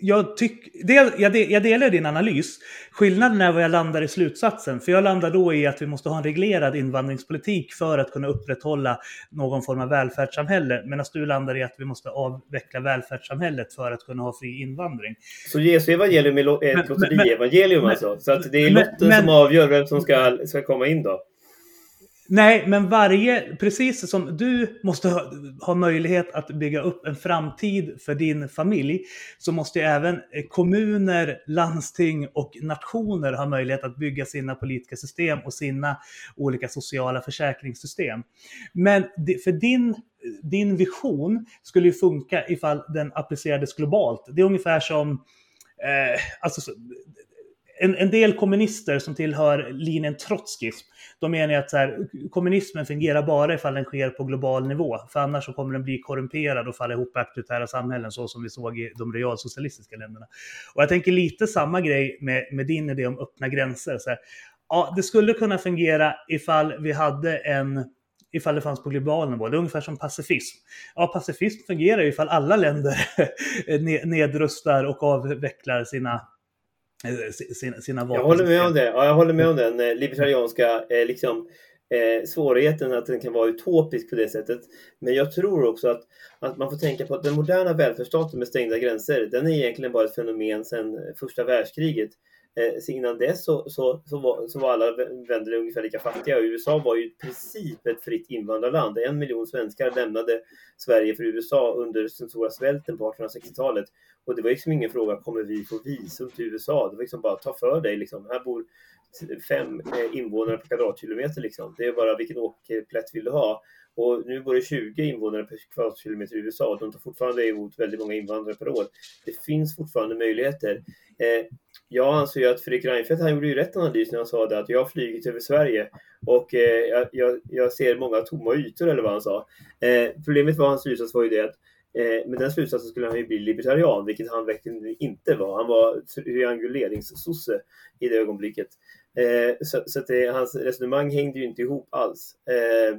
jag, tyck, del, jag, jag delar din analys. Skillnaden är vad jag landar i slutsatsen. För jag landar då i att vi måste ha en reglerad invandringspolitik för att kunna upprätthålla någon form av välfärdssamhälle. Medan du landar i att vi måste avveckla välfärdssamhället för att kunna ha fri invandring. Så Jesu evangelium är ett lotterievangelium alltså? Så att det är lotten som avgör vem som ska, ska komma in då? Nej, men varje, precis som du måste ha, ha, möjlighet att bygga upp en framtid för din familj, så måste även eh, kommuner, landsting och nationer ha möjlighet att bygga sina politiska system och sina olika sociala försäkringssystem. Men för din, din vision skulle ju funka ifall den applicerades globalt. Det är ungefär som eh, alltså, en, en, del kommunister som tillhör linjen trotskism, de menar att så här, kommunismen fungerar bara ifall den sker på global nivå. För annars så kommer den bli korrumperad och falla ihop i auktoritära samhällen så som vi såg i de realsocialistiska länderna. Och jag tänker lite samma grej med, med din idé om öppna gränser. Så här, ja, det skulle kunna fungera ifall vi hade en ifall det fanns på global nivå. Det är ungefär som pacifism. Ja, pacifism fungerar ju ifall alla länder *laughs* nedrustar och avvecklar sina sina, sina vapen. Jag håller med om det. Ja, jag håller med om den eh, libertarianska eh, liksom, eh, svårigheten att den kan vara utopisk på det sättet. Men jag tror också att, att man får tänka på att den moderna välfärdsstaten med stängda gränser, den är egentligen bara ett fenomen sedan första världskriget. Eh, så innan dess så, så, så, var, så var alla länder ungefär lika fattiga och USA var ju i princip ett fritt invandrarland. En miljon svenskar lämnade Sverige för USA under den stora svälten på 1860-talet. Och det var liksom ingen fråga, kommer vi få visum till USA? Det var liksom bara, ta för dig liksom. Här bor fem eh, invånare per kvadratkilometer liksom. Det är bara vilken åkerplätt vill du ha? Och nu bor det 20 invånare per kvadratkilometer i USA och de tar fortfarande emot väldigt många invandrare per år. Det finns fortfarande möjligheter. Eh, jag anser ju att Fredrik Reinfeldt han gjorde ju rätt analys när han sa det att jag har flugit över Sverige och eh, jag, jag, ser många tomma ytor eller vad han sa. Eh, problemet var hans slutsats var ju det att eh, med den slutsatsen skulle han ju bli libertarian, vilket han verkligen inte var. Han var trianguleringssosse i det ögonblicket. Eh, så, så det, hans resonemang hängde ju inte ihop alls. Eh,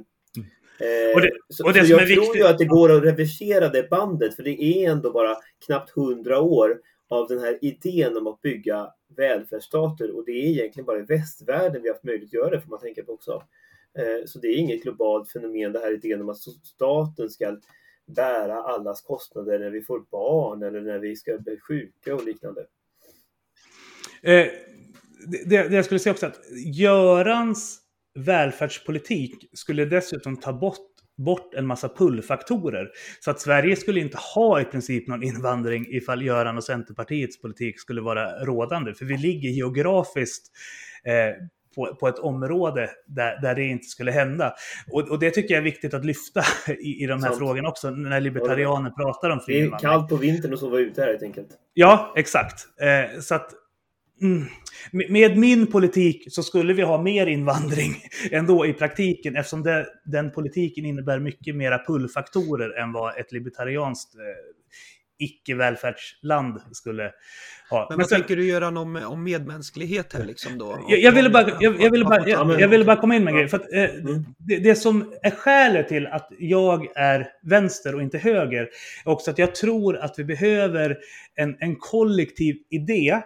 eh, och det, och det så, så jag tror ju att det går att reversera det bandet, för det är ändå bara knappt hundra år av den här idén om att bygga välfärdsstater och det är egentligen bara i västvärlden vi har haft möjlighet att göra det får man tänka på också. Så det är inget globalt fenomen det här idén om att staten ska bära allas kostnader när vi får barn eller när vi ska bli sjuka och liknande. Eh, det, det jag skulle säga också att Görans välfärdspolitik skulle dessutom ta bort bort en massa pullfaktorer. Så att Sverige skulle inte ha i princip någon invandring ifall Göran och Centerpartiets politik skulle vara rådande. För vi ligger geografiskt eh, på, på, ett område där, där det inte skulle hända. Och, och det tycker jag är viktigt att lyfta *laughs* i, i de här Sant. frågorna också, när libertarianer ja. pratar om fri Det är kallt på vintern och sova ute här helt enkelt. Ja, exakt. Eh, så att Mm. Med min politik så skulle vi ha mer invandring *laughs* ändå i praktiken eftersom det, den politiken innebär mycket mera pullfaktorer än vad ett libertarianskt eh, icke-välfärdsland skulle ha. Men, Men vad sen, tänker du göra om, om medmänsklighet här liksom då? Jag, jag, ville, bara, jag, jag, ville bara, jag, jag ville bara komma in med en grej. För att, eh, mm. det, det, som är skälet till att jag är vänster och inte höger är också att jag tror att vi behöver en, en kollektiv idé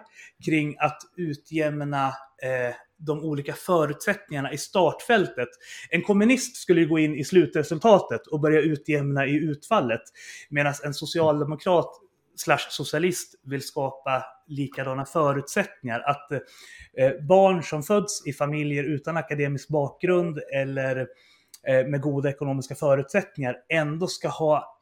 kring att utjämna eh, de olika förutsättningarna i startfältet. En kommunist skulle ju gå in i slutresultatet och börja utjämna i utfallet. Medan en socialdemokrat slash socialist vill skapa likadana förutsättningar. Att eh, barn som föds i familjer utan akademisk bakgrund eller eh, med goda ekonomiska förutsättningar ändå ska ha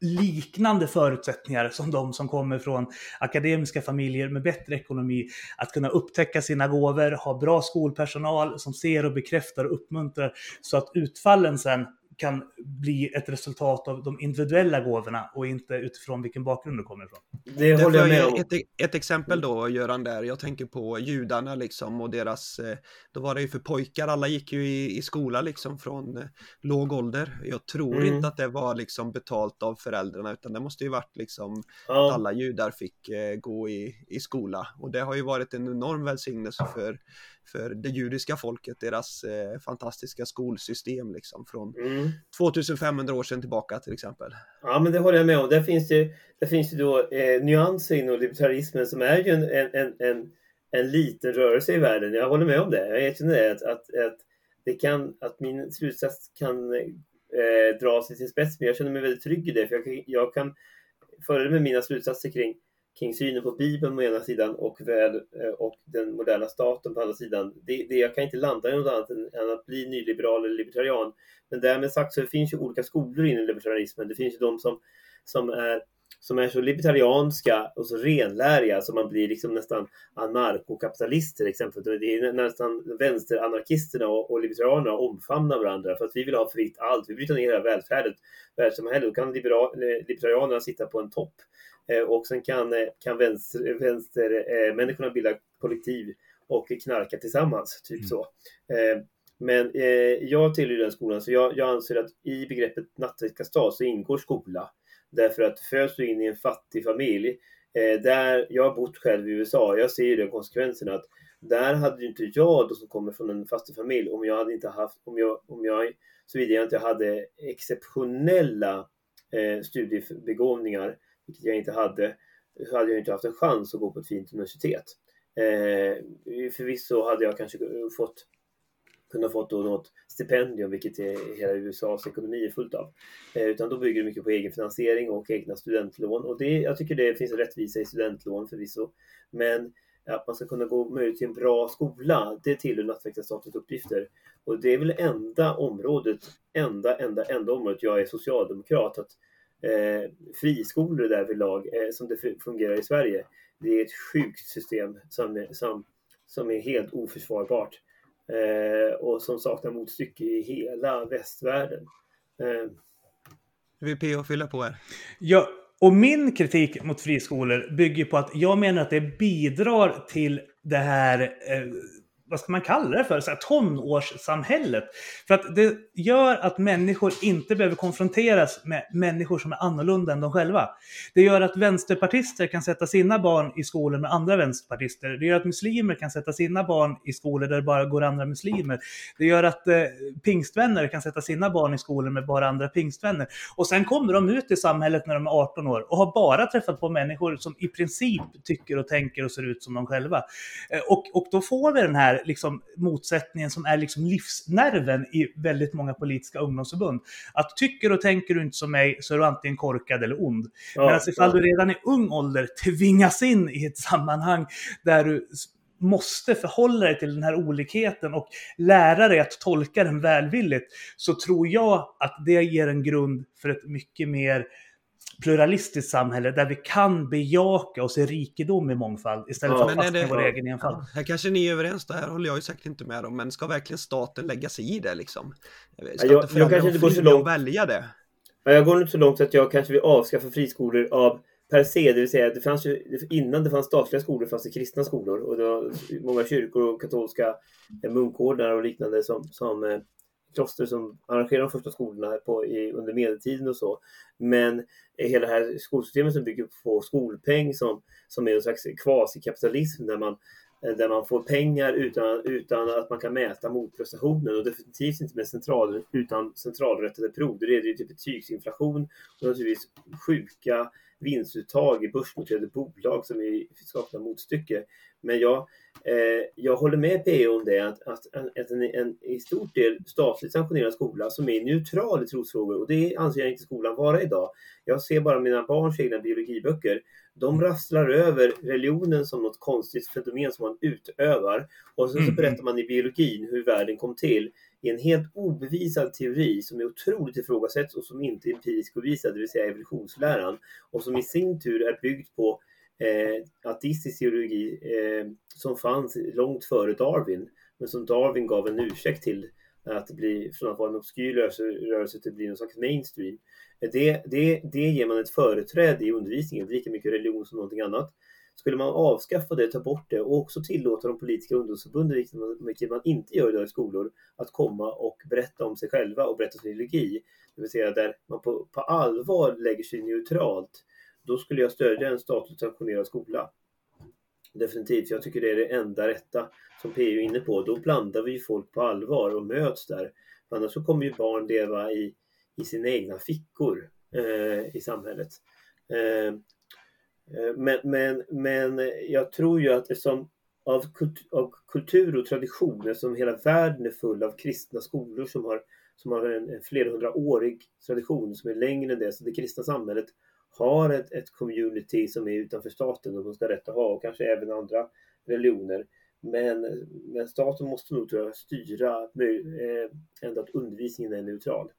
liknande förutsättningar som de som kommer från akademiska familjer med bättre ekonomi. Att kunna upptäcka sina gåvor, ha bra skolpersonal som ser och bekräftar och uppmuntrar så att utfallen sen kan bli ett resultat av de individuella gåvorna och inte utifrån vilken bakgrund du kommer ifrån. Det håller jag med om. Ett, ett exempel då, Göran, där. Jag tänker på judarna liksom och deras, eh, då var det ju för pojkar, alla gick ju i, i skola liksom från eh, låg ålder. Jag tror mm. inte att det var liksom betalt av föräldrarna, utan det måste ju varit liksom ja. att alla judar fick eh, gå i, i skola. Och det har ju varit en enorm välsignelse för för det judiska folket, deras eh, fantastiska skolsystem liksom från mm. 2500 år sedan tillbaka till exempel. Ja, men det håller jag med om. Där finns det, där finns det då eh, nyanser inom libertarismen som är ju en, en, en, en, liten rörelse i världen. Jag håller med om det. Jag erkänner det. Att, att, att, det kan, att min slutsats kan eh, dras till sin spets, men jag känner mig väldigt trygg i det. För jag, jag kan föra med mina slutsatser kring kring synen på Bibeln på ena sidan och, väl, eh, och den moderna staten på andra sidan. Det, det, jag kan inte landa i något annat än, än att bli nyliberal eller libertarian. Men därmed sagt så finns ju olika skolor inom libertarianismen. Det finns ju de som, som, är, som är så libertarianska och så renläriga så man blir liksom nästan anarkokapitalister exempelvis. Det är nästan vänsteranarkisterna och, och libertarianerna omfamnar varandra för att vi vill ha fritt allt. Vi bryter ner hela välfärden, världssamhället. Då kan liberal, eh, libertarianerna sitta på en topp och sen kan, eh, kan vänster, vänster eh, bilda kollektiv och knarka tillsammans. Typ mm. så. Men eh, jag tillhör den skolan, så jag, jag anser att i begreppet nattväktarstat så ingår skola. Därför att föds du in i en fattig familj, eh, där jag har bott själv i USA, jag ser ju den konsekvensen att där hade ju inte jag då som kommer från en fattig familj, om jag hade inte haft, om jag, om jag såvida jag inte hade exceptionella eh, studiebegåvningar vilket jag inte hade, så hade jag inte haft en chans att gå på ett fint universitet. Eh, förvisso hade jag kanske fått kunnat fått då något stipendium, vilket är hela USAs ekonomi är fullt av. Eh, utan då bygger det mycket på egenfinansiering och egna studentlån. Och det, jag tycker det finns en rättvisa i studentlån förvisso. Men att man ska kunna gå möjligt till en bra skola, det tillhör nattväktarstatens uppgifter. Och det är väl enda området, enda, enda, enda området jag är socialdemokrat, att eh, friskolor därvidlag eh, som det fungerar i Sverige. Det är ett sjukt system som, som, som är helt oförsvarbart eh, och som saknar motstycke i hela västvärlden. Eh. Vill PO fylla på här? Ja, och min kritik mot friskolor bygger på att jag menar att det bidrar till det här eh, vad ska man kalla det för, så här, tonårssamhället. För att det gör att människor inte behöver konfronteras med människor som är annorlunda än de själva. Det gör att vänsterpartister kan sätta sina barn i skolor med andra vänsterpartister. Det gör att muslimer kan sätta sina barn i skolor där det bara går andra muslimer. Det gör att eh, pingstvänner kan sätta sina barn i skolor med bara andra pingstvänner. Och sen kommer de ut i samhället när de är 18 år och har bara träffat på människor som i princip tycker och tänker och ser ut som de själva. Eh, och, och då får vi den här liksom motsättningen som är liksom livsnerven i väldigt många politiska ungdomsförbund. Att tycker och tänker du inte som mig så är du antingen korkad eller ond. Ja, Medan ifall ja. du redan i ung ålder tvingas in i ett sammanhang där du måste förhålla dig till den här olikheten och lära dig att tolka den välvilligt, så tror jag att det ger en grund för ett mycket mer pluralistiskt samhälle där vi kan bejaka och se rikedom i mångfald istället ja, för att fastna i vår egen enfald. Ja, här kanske ni är överens, det här håller jag ju säkert inte med om, men ska verkligen staten lägga sig i det liksom? Ska jag, inte jag kanske inte går så långt. välja det? Jag går inte så långt att jag kanske vill avskaffa friskolor av per se, det vill säga det fanns ju, innan det fanns statliga skolor fanns det kristna skolor och det var många kyrkor och katolska munkordnar och liknande som, som eh, kloster som arrangerade de första skolorna på, i, under medeltiden och så. Men hela det här skolsystemet som bygger på skolpeng som, som är en slags kvasikapitalism där man, där man får pengar utan, utan att man kan mäta motprestationen och definitivt inte med central, utan centralrättade prov. Det leder ju till betygsinflation och naturligtvis sjuka vinstuttag i börsnoterade bolag som är, saknar motstycke. Men jag, eh, jag håller med PO om det, att, att, att en, en, i stort del statligt sanktionerad skola som är neutral i trosfrågor, och det anser jag inte skolan vara idag. Jag ser bara mina barns egna biologiböcker. De rasslar över religionen som något konstigt fenomen som man utövar. Och sen så Mm. berättar man i biologin hur världen kom till i en helt obevisad teori som är otroligt ifrågasätts och som inte är empiriskt bevisad, det vill säga evolutionsläran. Och som i sin tur är byggd på eh, ateistisk teologi eh, som fanns långt före Darwin. Men som Darwin gav en ursäkt till att bli, från att vara en obskyr rörelse, rörelse till att bli någon slags mainstream. Det, det, det ger man ett företräde i undervisningen, lika mycket religion som någonting annat. Skulle man avskaffa det, ta bort det och också tillåta de politiska ungdomsförbunden, vilket man, inte gör idag i skolor, att komma och berätta om sig själva och berätta sin ideologi, det vill säga där man på, på allvar lägger sig neutralt, då skulle jag stödja en statligt sanktionerad skola. Definitivt, jag tycker det är det enda rätta som PU är inne på. Då blandar vi folk på allvar och möts där. Annars så kommer ju barn leva i, i sina egna fickor eh, i samhället. Eh, men, men, men jag tror ju att eftersom av, av kultur och traditioner som hela världen är full av kristna skolor som har, som har en, en flerhundraårig tradition som är längre än det. Så det kristna samhället har ett, ett community som är utanför staten och som ska rätt att ha och kanske även andra religioner. Men, men staten måste nog tror jag, styra eh, ändå att undervisningen är neutral.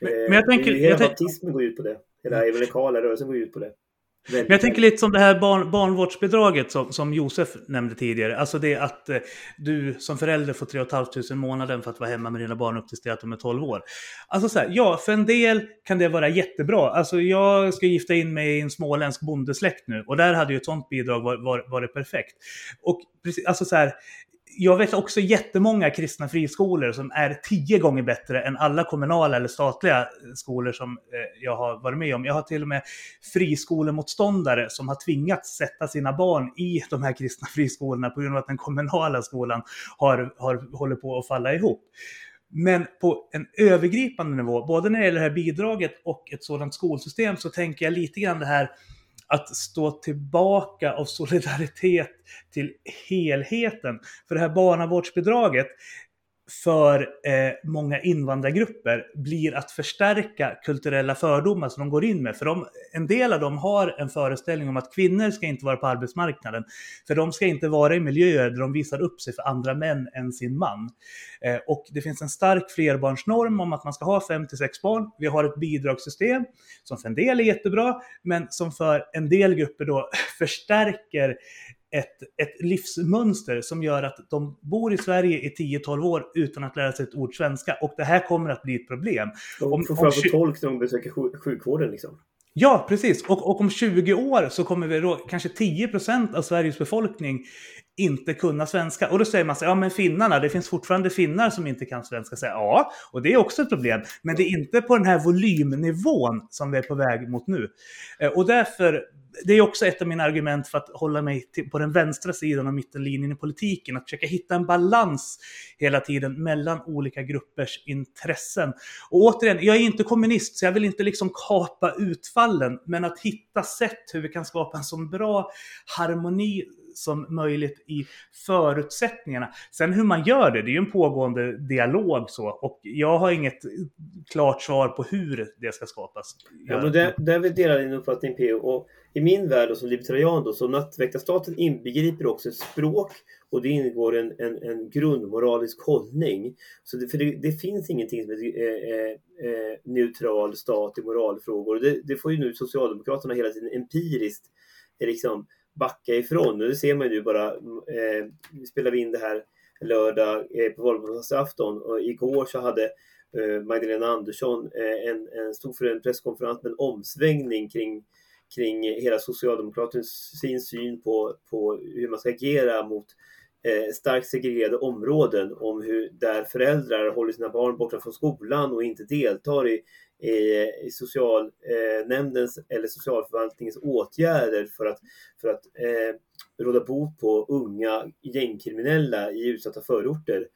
Men, men jag tänker, hela jag tänk- baptismen går ut på det. Hela evangelikala rörelsen går ut på det. Men jag tänker lite som det här barn, barnvårdsbidraget som, som Josef nämnde tidigare. Alltså det att eh, du som förälder får 3 500 i månaden för att vara hemma med dina barn upp tills det att de är 12 år. Alltså så här, ja, för en del kan det vara jättebra. Alltså jag ska gifta in mig i en småländsk bondesläkt nu och där hade ju ett sånt bidrag varit, varit, varit perfekt. Och precis, alltså så här, jag vet också jättemånga kristna friskolor som är tio gånger bättre än alla kommunala eller statliga eh, skolor som eh, jag har varit med om. Jag har till och med friskolemotståndare som har tvingats sätta sina barn i de här kristna *laughs* friskolorna på grund av att den kommunala skolan har, har, håller på att falla ihop. Men på en övergripande nivå, både när det gäller det här bidraget och ett sådant skolsystem, så tänker jag lite grann det här att stå tillbaka av solidaritet till helheten. För det här barnavårdsbidraget för eh, många invandrargrupper blir att förstärka kulturella fördomar som de går in med. För de, en del av dem har en föreställning om att kvinnor ska inte vara på arbetsmarknaden. För de ska inte vara i miljöer där de visar upp sig för andra män än sin man. Eh, och det finns en stark flerbarnsnorm om att man ska ha 5 till 6 barn. Vi har ett bidragssystem som för en del är jättebra, men som för en del grupper då *laughs* förstärker ett, ett livsmönster som gör att de bor i Sverige i 10-12 år utan att lära sig ett ord svenska. Och det här kommer att bli ett problem. De Om- får fram tolk när de besöker sjuk- sjukvården. Liksom. Ja, precis. Och, och om 20 år så kommer vi då, kanske 10% av Sveriges befolkning inte kunna svenska. Och då säger man så här, ja men finnarna, det finns fortfarande finnar som inte kan svenska. Så här, ja, och det är också ett problem. Men det är inte på den här volymnivån som vi är på väg mot nu. Eh, och därför, det är också ett av mina argument för att hålla mig till, på den vänstra sidan av mittenlinjen i politiken. Att försöka hitta en balans hela tiden mellan olika gruppers intressen. Och återigen, jag är inte kommunist så jag vill inte liksom kapa utfallen. Men att hitta sätt hur vi kan skapa en så bra harmoni som möjligt i förutsättningarna. Sen hur man gör det, det är ju en pågående dialog så. Och jag har inget klart svar på hur det ska skapas. Ja, men där, där vi din uppfattning PO. Och I min värld och som libertarian då, så nattväktarstaten inbegriper också ett språk och det ingår en, en, en grundmoralisk hållning. Så det, för det, det finns ingenting som är eh, eh, eh, neutral stat i moralfrågor. Det, det får ju nu Socialdemokraterna hela tiden empiriskt eh, liksom backa ifrån. Och det ser man ju bara, eh, nu spelar vi in det här lördag eh, på valborgsafton och igår så hade eh, Magdalena Andersson eh, en, en stor för en presskonferens med en omsvängning kring, kring hela Socialdemokraternas sin syn på, på hur man ska agera mot eh, starkt segregerade områden om hur där föräldrar håller sina barn borta från skolan och inte deltar i, i, i socialnämndens eh, eller socialförvaltningens åtgärder för att, för att eh, råda bot på unga gängkriminella i utsatta förorter.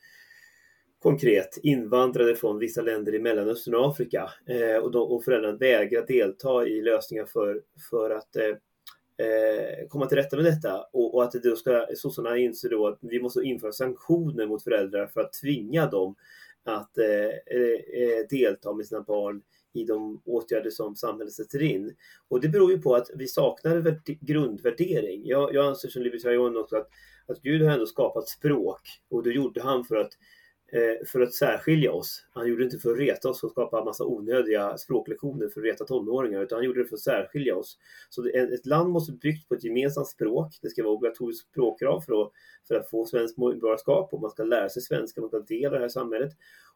Konkret invandrade från vissa länder i Mellanöstern och Afrika eh, och, de, och föräldrarna vägrar delta i lösningar för, för att eh, eh, komma till rätta med detta. Och, och att det då ska, sossarna inser då att vi måste införa sanktioner mot föräldrar för att tvinga dem att eh, eh, eh, delta med sina barn i de åtgärder som samhället sätter in. Och det beror ju på att vi saknar grundvärdering. Jag, jag anser som libertarian också att, att Gud har ändå skapat språk och det gjorde han för att Eh, för att särskilja oss. Han gjorde det inte för att reta oss och skapa en massa onödiga språklektioner för att reta tonåringar, utan han gjorde det för att särskilja oss. Så ett land måste byggt på ett gemensamt språk. Det ska vara obligatoriskt språkkrav för att, för att få svenskt medborgarskap och man ska lära sig svenska, man ska dela det här samhället.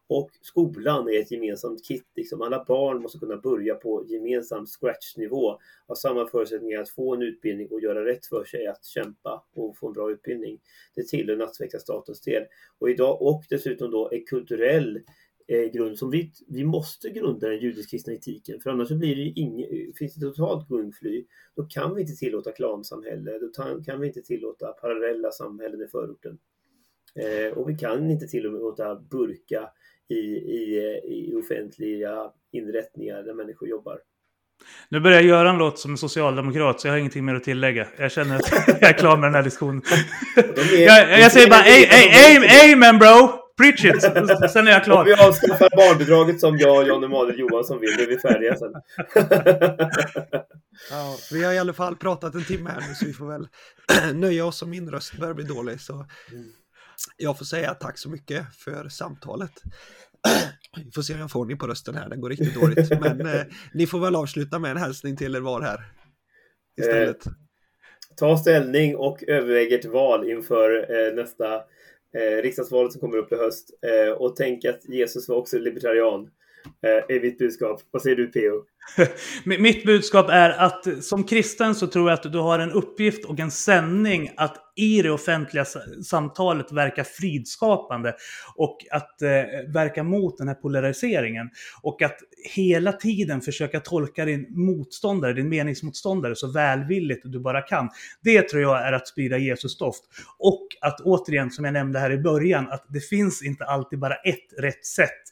Och skolan är ett gemensamt kit. Liksom. Alla barn måste kunna börja på gemensam scratch-nivå. Ha samma förutsättningar att få en utbildning och göra rätt för sig, att kämpa och få en bra utbildning. Det tillhör nattväktarstatens del. Och idag, och dessutom då en kulturell eh, grund som vi, vi måste grunda den judisk-kristna etiken. För annars så blir det inget, finns det totalt gungfly. Då kan vi inte tillåta klansamhälle. Då kan vi inte tillåta parallella samhällen i förorten. Eh, och vi kan inte tillåta burka i, i, i offentliga inrättningar där människor jobbar. Nu börjar Göran låta som en socialdemokrat så jag har ingenting mer att tillägga. Jag känner att *laughs* jag är klar med den här diskussionen. Är, jag, jag säger bara amen bro! Preach it! *laughs* Sen är jag klar. Om vi avskaffar barnbidraget som jag och John Emanuel Johansson vill, då är vi färdiga sen. *laughs* ja, vi har i alla fall pratat en timme här nu så vi får väl *clears throat* nöja oss om min röst börjar bli dålig. Så mm jag får säga tack så mycket för samtalet. Vi får se om jag får ordning på rösten här, den går riktigt dåligt. Men eh, ni får väl avsluta med en hälsning till er var här istället. Eh, ta ställning och överväg ert val inför eh, nästa eh, riksdagsvalet som kommer upp i höst. Eh, och tänk att Jesus var också libertarian. Eh, är mitt budskap. Vad säger du P.O.? *laughs* Mitt budskap är att som kristen så tror jag att du har en uppgift och en sändning att i det offentliga samtalet verka fridskapande och att eh, verka mot den här polariseringen. Och att hela tiden försöka tolka din motståndare, din meningsmotståndare så välvilligt du bara kan. Det tror jag är att sprida Jesus-doft. Och att återigen, som jag nämnde här i början, att det finns inte alltid bara ett rätt sätt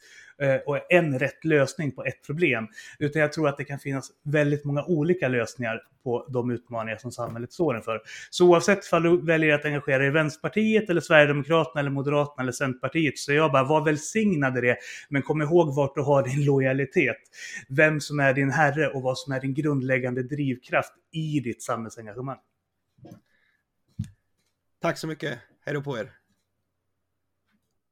Eh, och en rätt lösning på ett problem. Utan jag tror att det kan finnas väldigt många olika lösningar på de utmaningar som samhället står inför. Så oavsett om du väljer att engagera dig i Vänsterpartiet, eller Sverigedemokraterna, eller Moderaterna eller Centerpartiet, så jag bara, var välsignad i det. Men kom ihåg vart du har din lojalitet. Vem som är din herre och vad som är din grundläggande drivkraft i ditt samhällsengagemang. Tack så mycket. Hej då på er.